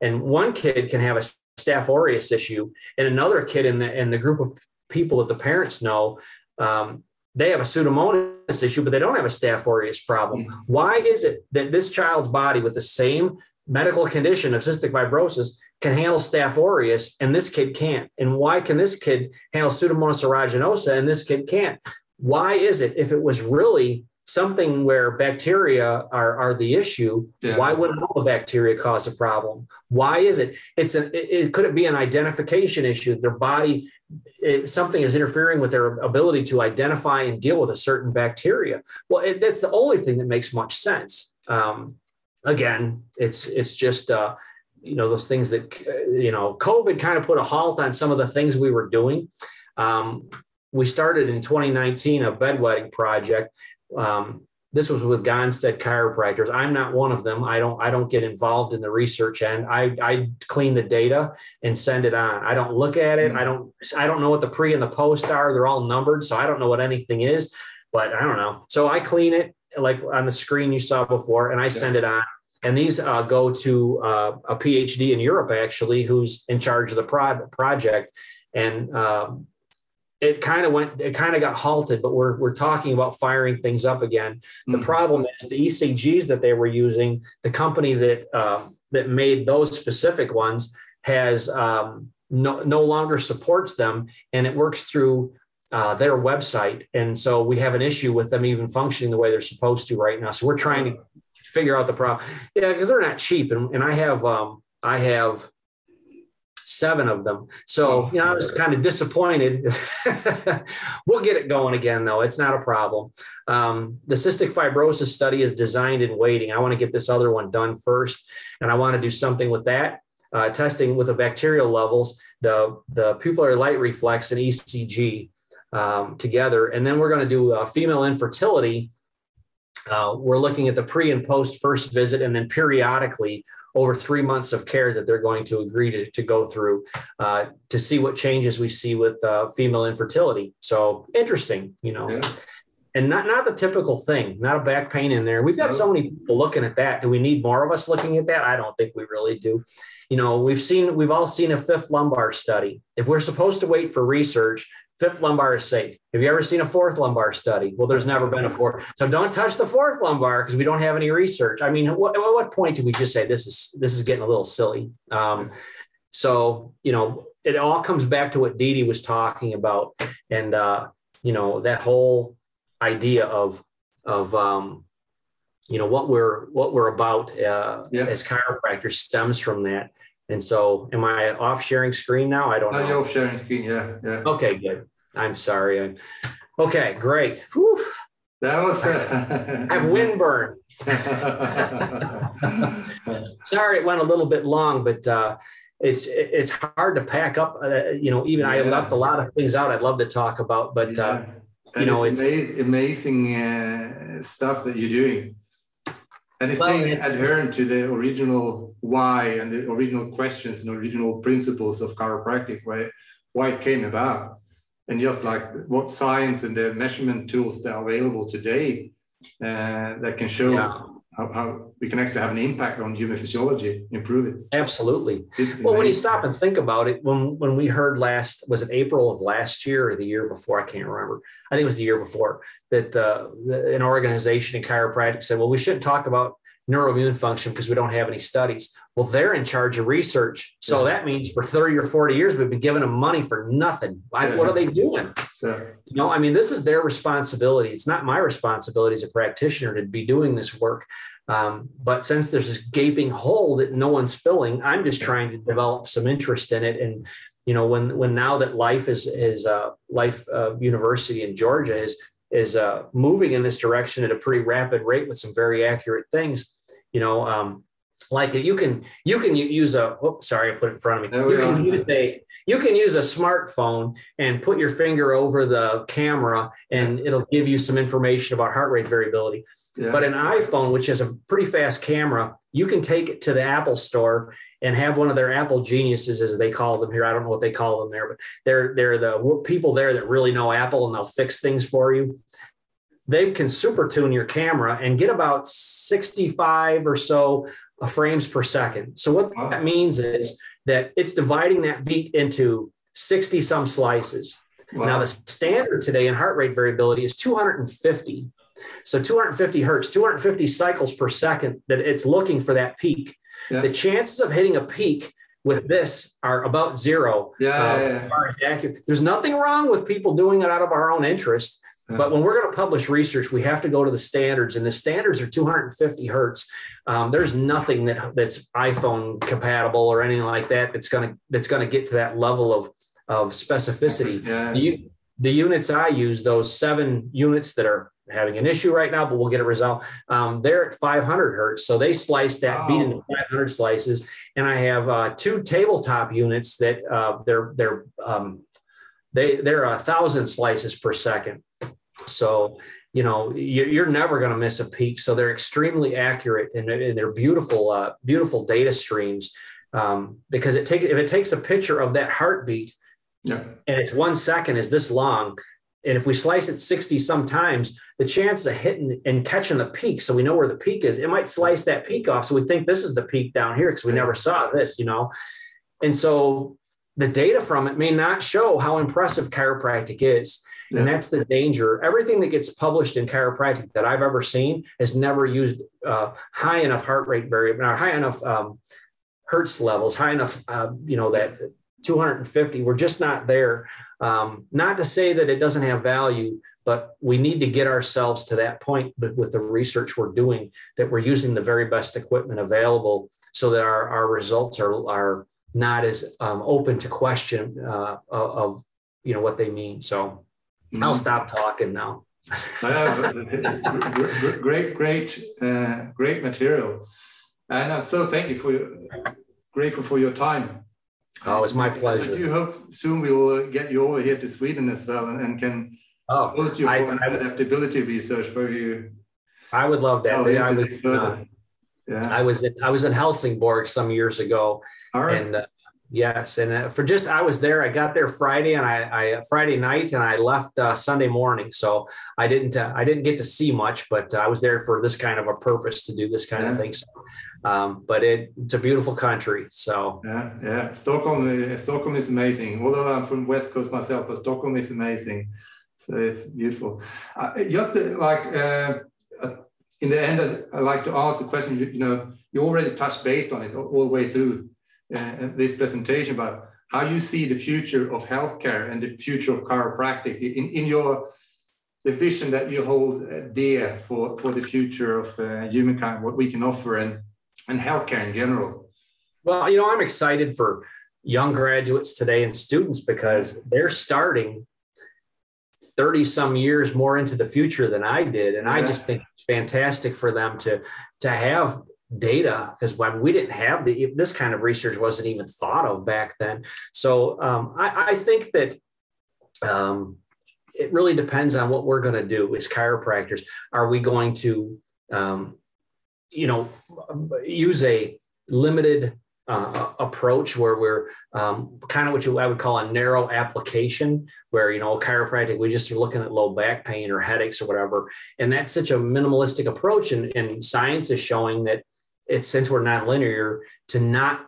And one kid can have a staph aureus issue and another kid in the in the group of people that the parents know um, they have a pseudomonas issue, but they don't have a staph aureus problem. Mm-hmm. Why is it that this child's body with the same medical condition of cystic fibrosis can handle staph aureus and this kid can't? And why can this kid handle pseudomonas aeruginosa and this kid can't? Why is it if it was really something where bacteria are, are the issue, yeah. why wouldn't all the bacteria cause a problem? Why is it? It's an, it, it could it be an identification issue? Their body it, something is interfering with their ability to identify and deal with a certain bacteria. Well, it, that's the only thing that makes much sense. Um, again, it's it's just uh, you know those things that you know COVID kind of put a halt on some of the things we were doing. Um, we started in 2019 a bedwetting project. Um, this was with Gonstead chiropractors. I'm not one of them. I don't I don't get involved in the research end. I I clean the data and send it on. I don't look at it. Mm-hmm. I don't I don't know what the pre and the post are. They're all numbered, so I don't know what anything is. But I don't know. So I clean it like on the screen you saw before, and I send it on. And these uh, go to uh, a PhD in Europe actually, who's in charge of the pro- project. And um, it kind of went it kind of got halted but we're, we're talking about firing things up again. The mm-hmm. problem is the ecgs that they were using the company that uh, that made those specific ones has um, no, no longer supports them and it works through uh, their website. And so we have an issue with them even functioning the way they're supposed to right now. So we're trying to figure out the problem yeah because they're not cheap. And, and i have um, i have seven of them. So, oh, you know, I was kind of disappointed. *laughs* we'll get it going again, though. It's not a problem. Um, the cystic fibrosis study is designed in waiting. I want to get this other one done first, and I want to do something with that. Uh, testing with the bacterial levels, the, the pupillary light reflex and ECG um, together. And then we're going to do uh, female infertility uh, we're looking at the pre and post first visit, and then periodically over three months of care that they're going to agree to, to go through uh, to see what changes we see with uh, female infertility. So interesting, you know. Yeah. And not not the typical thing, not a back pain in there. We've got no. so many people looking at that. Do we need more of us looking at that? I don't think we really do. You know, we've seen we've all seen a fifth lumbar study. If we're supposed to wait for research, Fifth lumbar is safe. Have you ever seen a fourth lumbar study? Well, there's never been a fourth. So don't touch the fourth lumbar because we don't have any research. I mean, what, at what point do we just say this is this is getting a little silly? Um, so you know, it all comes back to what D.D was talking about, and uh, you know that whole idea of of um, you know what we're what we're about uh, yeah. as chiropractors stems from that. And so, am I off sharing screen now? I don't know. You're off sharing screen. Yeah, yeah. Okay, good. I'm sorry. I'm, okay, great. Whew. That was. Uh, I *laughs* have windburn. *laughs* sorry, it went a little bit long, but uh, it's it's hard to pack up. Uh, you know, even yeah. I left a lot of things out. I'd love to talk about, but uh, yeah. you know, it's ama- amazing uh, stuff that you're doing and it's well, staying adherent to the original why and the original questions and original principles of chiropractic, why, why it came about. And just like what science and the measurement tools that are available today uh, that can show yeah. How, how, we can actually have an impact on human physiology, improve it. Absolutely. well, when you stop and think about it, when when we heard last, was it April of last year or the year before? I can't remember. I think it was the year before that uh, the, an organization in chiropractic said, well, we shouldn't talk about neuroimmune function because we don't have any studies. Well, they're in charge of research. So yeah. that means for 30 or 40 years, we've been giving them money for nothing. Yeah. What are they doing? You know, I mean, this is their responsibility. It's not my responsibility as a practitioner to be doing this work. Um, but since there's this gaping hole that no one's filling, I'm just trying to develop some interest in it. And, you know, when, when now that life is, is uh, life uh, university in Georgia is, is uh, moving in this direction at a pretty rapid rate with some very accurate things. You know, um, like you can you can use a. Oh, sorry, I put it in front of me. You can use a you can use a smartphone and put your finger over the camera and it'll give you some information about heart rate variability. Yeah. But an iPhone, which has a pretty fast camera, you can take it to the Apple store and have one of their Apple geniuses, as they call them here. I don't know what they call them there, but they're they're the people there that really know Apple and they'll fix things for you. They can super tune your camera and get about 65 or so frames per second. So what that means is that it's dividing that beat into 60 some slices. Wow. Now the standard today in heart rate variability is 250. So 250 hertz, 250 cycles per second that it's looking for that peak. Yeah. The chances of hitting a peak with this are about zero. Yeah, uh, yeah, yeah. There's nothing wrong with people doing it out of our own interest. Yeah. But when we're going to publish research, we have to go to the standards, and the standards are 250 hertz. Um, there's nothing that that's iPhone compatible or anything like that that's going to that's going to get to that level of of specificity. Yeah. The, the units I use, those seven units that are having an issue right now, but we'll get it resolved. Um, they're at 500 hertz, so they slice that wow. beat into 500 slices. And I have uh, two tabletop units that uh, they're they're um, they they're a thousand slices per second. So you know you're never going to miss a peak. So they're extremely accurate and, they're beautiful uh, beautiful data streams um, because it takes if it takes a picture of that heartbeat. Yeah. And it's one second is this long, and if we slice it 60 sometimes, the chance of hitting and catching the peak, so we know where the peak is, it might slice that peak off. So we think this is the peak down here because we never saw this, you know. And so the data from it may not show how impressive chiropractic is. Yeah. And that's the danger. Everything that gets published in chiropractic that I've ever seen has never used uh, high enough heart rate variable, or high enough um, hertz levels, high enough, uh, you know, that 250. We're just not there. Um, not to say that it doesn't have value, but we need to get ourselves to that point but with the research we're doing that we're using the very best equipment available so that our, our results are, are not as um, open to question uh, of, you know what they mean. So. I'll stop talking now. *laughs* great, great, uh, great material, and I'm so thank you for your, grateful for your time. Oh, it's my pleasure. I do hope soon we will get you over here to Sweden as well and, and can oh, host you for I, an I, adaptability research for you. I would love that. I would, uh, yeah. I was in, I was in Helsingborg some years ago, and uh, yes, and uh, for just I was there. I got there Friday, and I, I Friday night, and I left uh, Sunday morning. So I didn't uh, I didn't get to see much, but I was there for this kind of a purpose to do this kind yeah. of thing. So um, but it, it's a beautiful country. So yeah, yeah. Stockholm, uh, Stockholm is amazing. Although I'm from West Coast myself, but Stockholm is amazing. So it's beautiful. Uh, just uh, like uh, uh in the end, I like to ask the question. You, you, know, you already touched based on it all, all the way through uh, this presentation, about how you see the future of healthcare and the future of chiropractic in, in your the vision that you hold dear for, for the future of uh, humankind, what we can offer and and healthcare in general? Well, you know, I'm excited for young graduates today and students because they're starting 30 some years more into the future than I did. And yeah. I just think it's fantastic for them to, to have data because when we didn't have the, this kind of research wasn't even thought of back then. So um, I, I, think that um, it really depends on what we're going to do as chiropractors. Are we going to um, you know, use a limited uh, approach where we're um, kind of what you, I would call a narrow application, where you know chiropractic we just are looking at low back pain or headaches or whatever, and that's such a minimalistic approach, and, and science is showing that it's since we're not linear to not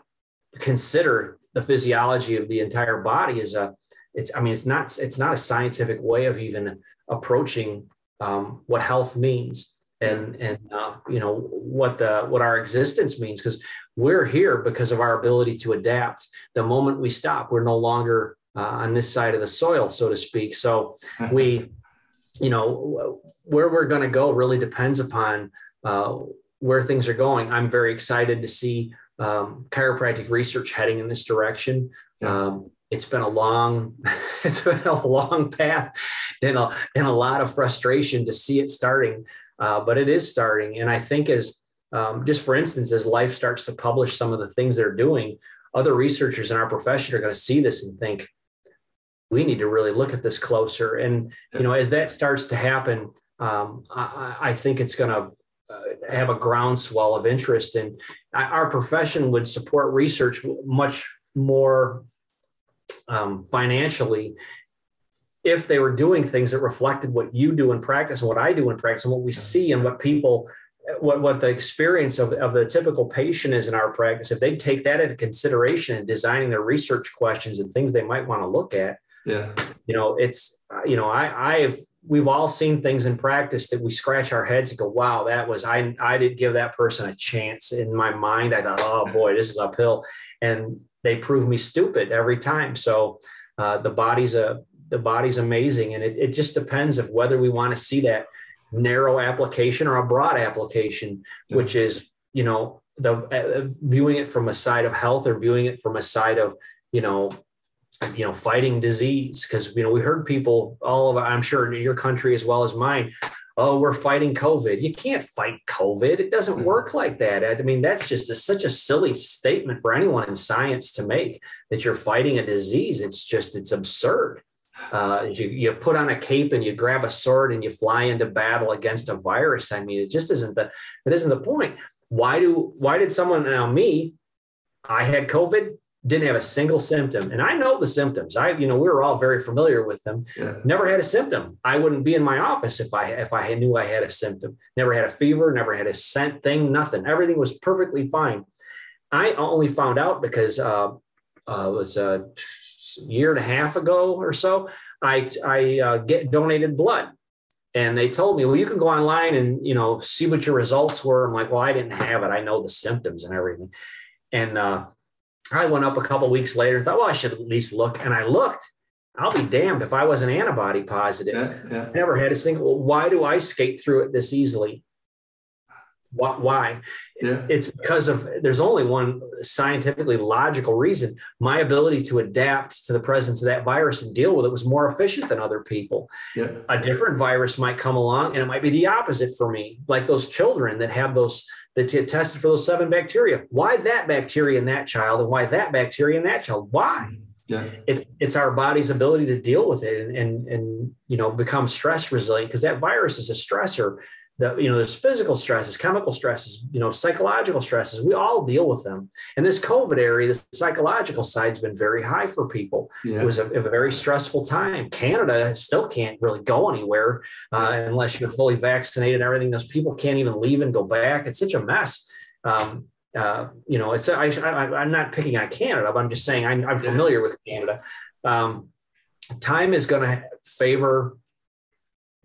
consider the physiology of the entire body is a it's I mean it's not it's not a scientific way of even approaching um, what health means and and uh, you know what the what our existence means because we're here because of our ability to adapt. The moment we stop we're no longer uh, on this side of the soil so to speak. So we you know where we're going to go really depends upon uh, where things are going i'm very excited to see um, chiropractic research heading in this direction um, it's been a long *laughs* it's been a long path and a, and a lot of frustration to see it starting uh, but it is starting. And I think as um, just for instance, as life starts to publish some of the things they're doing, other researchers in our profession are going to see this and think, we need to really look at this closer. And you know, as that starts to happen, um, I, I, think it's going to uh, have a groundswell of interest, and our profession would support research much more um, financially if they were doing things that reflected what you do in practice and what I do in practice and what we see and what people what, what the experience of, of the typical patient is in our practice, if they take that into consideration in designing their research questions and things they might want to look at, yeah, you know, it's you know, I I've we've all seen things in practice that we scratch our heads and go, wow, that was I I didn't give that person a chance. In my mind, I thought, oh boy, this is uphill. And they prove me stupid every time. So uh, the body's a the body's amazing. And it, it just depends of whether we want to see that narrow application or a broad application, which is, you know, the uh, viewing it from a side of health or viewing it from a side of, you know, you know, fighting disease. Cause, you know, we heard people all of, I'm sure in your country as well as mine, oh, we're fighting COVID. You can't fight COVID. It doesn't work like that. I mean, that's just a, such a silly statement for anyone in science to make that you're fighting a disease. It's just, it's absurd. Uh, you, you put on a cape and you grab a sword and you fly into battle against a virus. I mean, it just isn't the it isn't the point. Why do why did someone now me? I had COVID, didn't have a single symptom, and I know the symptoms. I you know we were all very familiar with them. Yeah. Never had a symptom. I wouldn't be in my office if I if I knew I had a symptom. Never had a fever. Never had a scent thing. Nothing. Everything was perfectly fine. I only found out because uh, uh, it was a year and a half ago or so, I, I uh, get donated blood. And they told me, well, you can go online and, you know, see what your results were. I'm like, well, I didn't have it. I know the symptoms and everything. And uh, I went up a couple weeks later and thought, well, I should at least look. And I looked. I'll be damned if I wasn't antibody positive. Yeah, yeah. Never had a single. Why do I skate through it this easily? Why? Yeah. It's because of there's only one scientifically logical reason. My ability to adapt to the presence of that virus and deal with it was more efficient than other people. Yeah. A different virus might come along and it might be the opposite for me, like those children that have those that get tested for those seven bacteria. Why that bacteria in that child and why that bacteria in that child? Why? Mm-hmm. Yeah. It's it's our body's ability to deal with it and and, and you know become stress resilient because that virus is a stressor the, you know, there's physical stresses, chemical stresses, you know, psychological stresses. We all deal with them. And this COVID area, the psychological side's been very high for people. Yeah. It was a, a, very stressful time. Canada still can't really go anywhere uh, unless you're fully vaccinated and everything. Those people can't even leave and go back. It's such a mess. Um, uh, you know, it's I, I, am not picking on Canada, but I'm just saying I'm, I'm familiar with Canada. Um, time is going to favor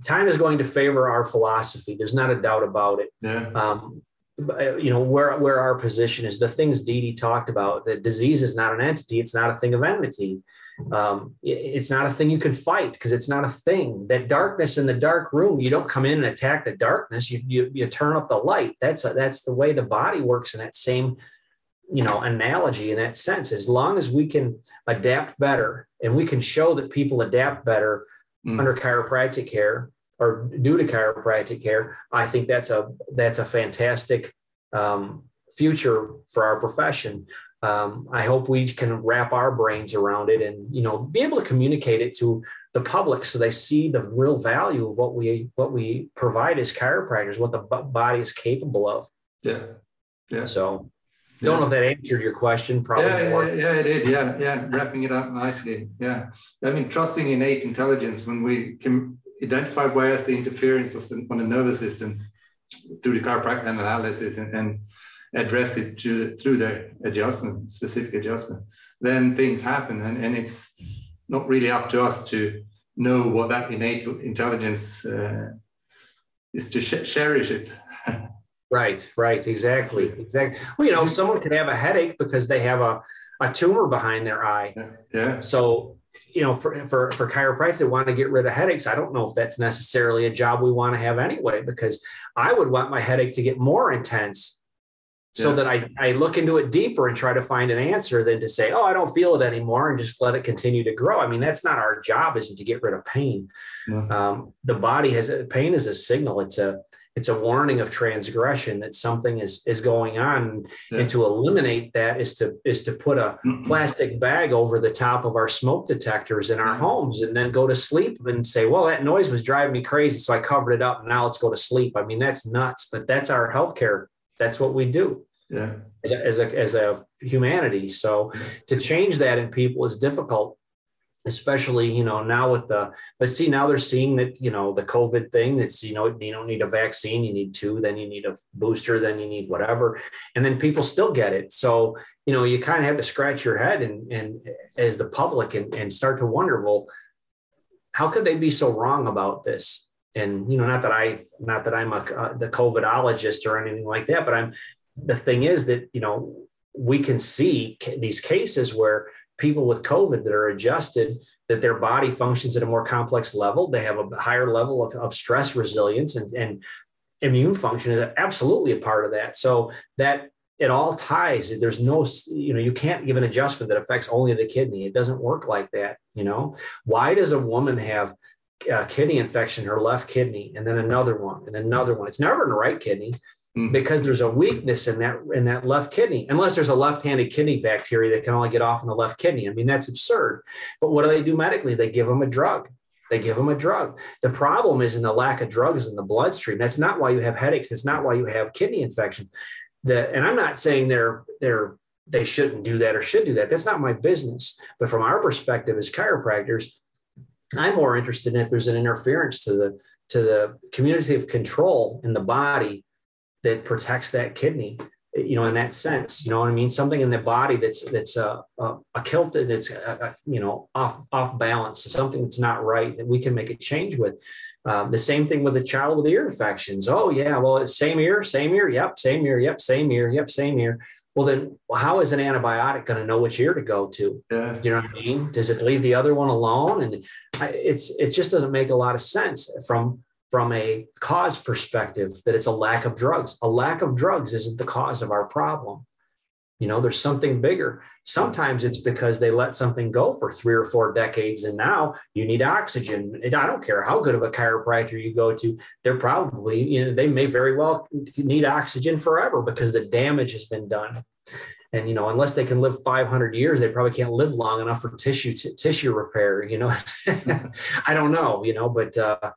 time is going to favor our philosophy. There's not a doubt about it. Yeah. Um, you know where where our position is. The things D.D talked about. That disease is not an entity. It's not a thing of enmity. Um, it's not a thing you can fight because it's not a thing. That darkness in the dark room, you don't come in and attack the darkness. You you, you turn up the light. That's a, that's the way the body works in that same you know analogy in that sense. As long as we can adapt better and we can show that people adapt better mm. under chiropractic care or due to chiropractic care, I think that's a that's a fantastic um, future for our profession. Um, I hope we can wrap our brains around it and you know be able to communicate it to the public so they see the real value of what we what we provide as chiropractors, what the body is capable of. Yeah, yeah. So don't know if that answered your question. Probably yeah, more. Yeah, yeah, it did. Yeah, yeah. Wrapping it up nicely. Yeah. I mean, trusting innate intelligence when we can identify where's the interference of the, on the nervous system through the chiropractic analysis and, and address it to, through the adjustment, specific adjustment, then things happen. And, and it's not really up to us to know what that innate intelligence uh, is to sh- cherish it. *laughs* right, right, exactly, exactly. Well, you know, someone could have a headache because they have a, a tumor behind their eye. Yeah. yeah. So, you know, for, for, for chiropractors that want to get rid of headaches, I don't know if that's necessarily a job we want to have anyway, because I would want my headache to get more intense so yeah. that I, I look into it deeper and try to find an answer than to say, oh, I don't feel it anymore and just let it continue to grow. I mean, that's not our job, isn't to get rid of pain. Um, the body has pain is a signal. It's a it's a warning of transgression that something is is going on. Yeah. And to eliminate that is to is to put a plastic bag over the top of our smoke detectors in our mm. homes and then go to sleep and say, well, that noise was driving me crazy. So I covered it up and now let's go to sleep. I mean, that's nuts, but that's our healthcare that's what we do yeah as a, as a, as a humanity so to change that in people is difficult especially you know now with the but see now they're seeing that you know the covid thing it's you know you don't need a vaccine you need two then you need a booster then you need whatever. And then people still get it. So you know you kind of have to scratch your head and and as the public and, and start to wonder well how could they be so wrong about this? And you know not that i not that i'm a uh, the covidologist or anything like that but i'm the thing is that you know we can see these cases where people with covid that are adjusted that their body functions at a more complex level they have a higher level of, of stress resilience and, and immune function is absolutely a part of that. So that it all ties. There's no you know you can't give an adjustment that affects only the kidney. It doesn't work like that you know? Why does a woman have uh, kidney infection, her left kidney, and then another one, and another one. It's never in the right kidney mm. because there's a weakness in that in that left kidney. Unless there's a left-handed kidney bacteria that can only get off in the left kidney. I mean, that's absurd. But what do they do medically? They give them a drug. They give them a drug. The problem is in the lack of drugs in the bloodstream. That's not why you have headaches. That's not why you have kidney infections. The, and I'm not saying they're they're they shouldn't do that or should do that. That's not my business. But from our perspective as chiropractors, I'm more interested in if there's an interference to the to the community of control in the body that protects that kidney. You know, in that sense, you know what I mean. Something in the body that's that's a a, a kilted, that's a, a, you know off off balance, something that's not right that we can make a change with. Um, the same thing with a child with ear infections. Oh yeah, well, it's same ear, same ear, yep, same ear, yep, same ear, yep, same ear well then how is an antibiotic going to know which ear to go to yeah. you know what i mean does it leave the other one alone and it's it just doesn't make a lot of sense from from a cause perspective that it's a lack of drugs. A lack of drugs isn't the cause of our problem. You know there's something bigger. Sometimes it's because they let something go for three or four decades and now you need oxygen. And i don't care how good of a chiropractor you go to they're probably you know they may very well need oxygen forever because the damage has been done. And you know unless they can live 500 years they probably can't live long enough for tissue t- tissue repair you know? *laughs* I don't know you know but uh,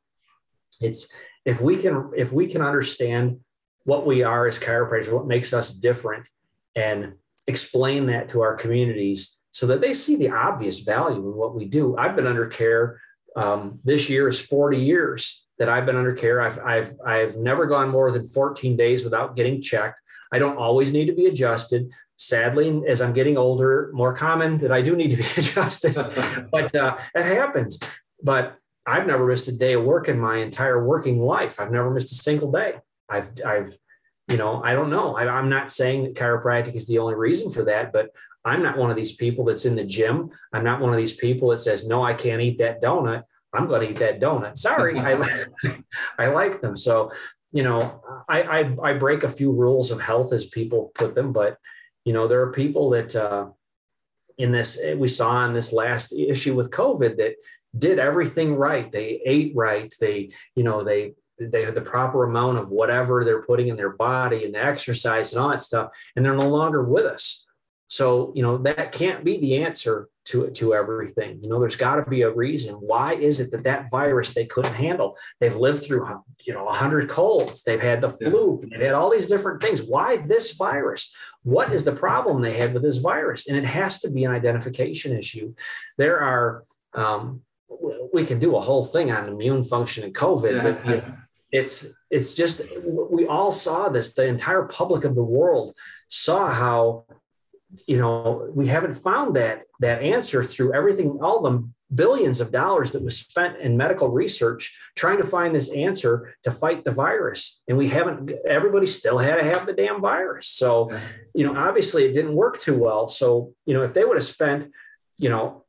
it's if we can if we can understand what we are as chiropractors what makes us different and explain that to our communities so that they see the obvious value in what we do. I've been under care. Um, this year is 40 years that I've been under care. I've, I've, I've never gone more than 14 days without getting checked. I don't always need to be adjusted. Sadly, as I'm getting older, more common that I do need to be *laughs* adjusted, *laughs* but uh, it happens. But I've never missed a day of work in my entire working life. I've never missed a single day. I've, I've you know, I don't know. I, am not saying that chiropractic is the only reason for that, but I'm not one of these people that's in the gym. I'm not one of these people that says, no, I can't eat that donut. I'm going to eat that donut. Sorry, I, like, *laughs* *laughs* I like them. So, you know, I, I, I break a few rules of health as people put them, but you know, there are people that uh, in this we saw in this last issue with COVID that did everything right. They ate right. They, you know, they they had the proper amount of whatever they're putting in their body and the exercise and all that stuff, and they're no longer with us. So, you know, that can't be the answer to, it to everything. You know, there's got to be a reason. Why is it that that virus they couldn't handle? They've lived through, you know, 100 colds, they've had the flu, they've had all these different things. Why this virus? What is the problem they had with this virus? And it has to be an identification issue. There are, um, we can do a whole thing on immune function and COVID, yeah. but you know, it's it's just we all saw this the entire public of the world saw how you know we haven't found that that answer through everything all the billions of dollars that was spent in medical research trying to find this answer to fight the virus. And we haven't, everybody still had to have the damn virus. So, you know, obviously it didn't work too well. So, you know, if they would have spent, you know,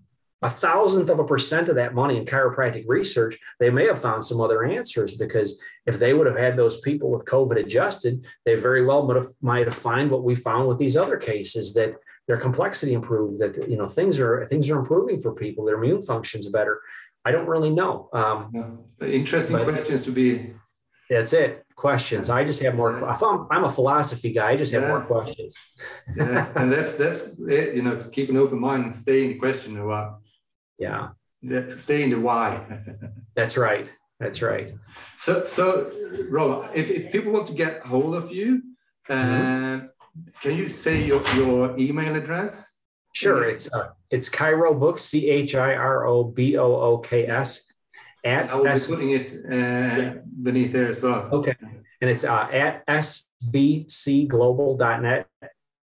a thousandth of a percent of that money in chiropractic research, they may have found some other answers because if they would have had those people with COVID adjusted, they very well might have, might have found what we found with these other cases that their complexity improved, that you know things are things are improving for people, their immune functions better. I don't really know. Um, yeah. Interesting questions to be. That's it. Questions. I just have more. I'm, I'm a philosophy guy. I just have yeah. more questions. yeah, and that's that's it. You know, to keep an open mind and stay in the question a while. Yeah. Stay in the why. *laughs* that's right. That's right. So, so Rob, if, if people want to get hold of you, uh, mm-hmm. can you say your, your email address? Sure. It's uh, it's Chiro Books, C H I R O B O O K S. At I will S- be putting it uh, yeah. beneath there as well. Okay. And it's uh, at sbcglobal.net.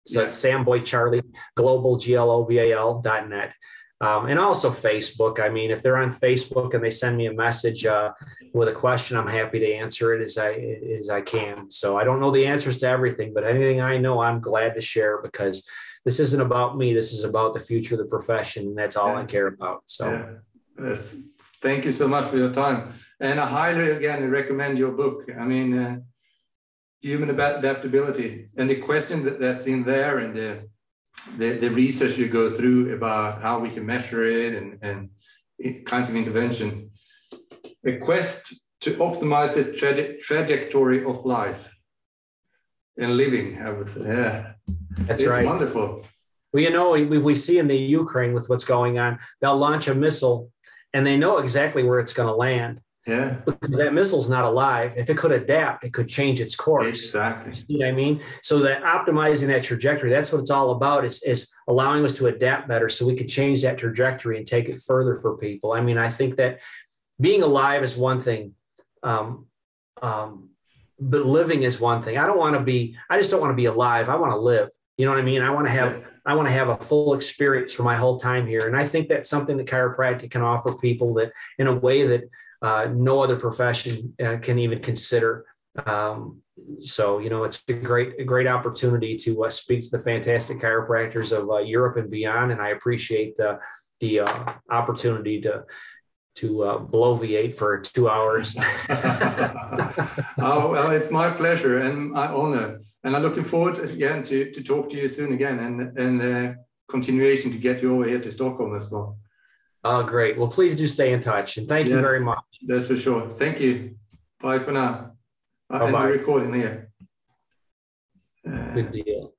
So yeah. it's Sam Boy Charlie Global G L O B A L dot net. Um, and also Facebook. I mean, if they're on Facebook and they send me a message uh, with a question, I'm happy to answer it as I as I can. So I don't know the answers to everything, but anything I know, I'm glad to share because this isn't about me. This is about the future of the profession, and that's all yeah. I care about. So, yeah. yes. thank you so much for your time, and I highly again recommend your book. I mean, uh, human adaptability and the question that, that's in there and the the, the research you go through about how we can measure it and, and kinds of intervention. A quest to optimize the traje trajectory of life and living, I would say. Yeah. That's it's right. wonderful. Well, you know, we, we see in the Ukraine with what's going on, they'll launch a missile and they know exactly where it's going to land. Yeah. Because that missile's not alive. If it could adapt, it could change its course. Exactly. You know what I mean? So that optimizing that trajectory, that's what it's all about is, is allowing us to adapt better so we could change that trajectory and take it further for people. I mean, I think that being alive is one thing. Um, um, but living is one thing. I don't want to be, I just don't want to be alive. I want to live. You know what I mean? I want to have, I want to have a full experience for my whole time here. And I think that's something that chiropractic can offer people that in a way that uh, no other profession uh, can even consider. Um, so you know it's a great a great opportunity to uh, speak to the fantastic chiropractors of uh, Europe and beyond, and I appreciate the the uh, opportunity to to uh, bloviate for two hours. *laughs* *laughs* oh well, it's my pleasure and my honor, and I'm looking forward again to to talk to you soon again and and continuation to get you over here to Stockholm as well. Oh, great. Well, please do stay in touch, and thank yes. you very much. That's for sure. Thank you. Bye for now. End the recording here. Good deal.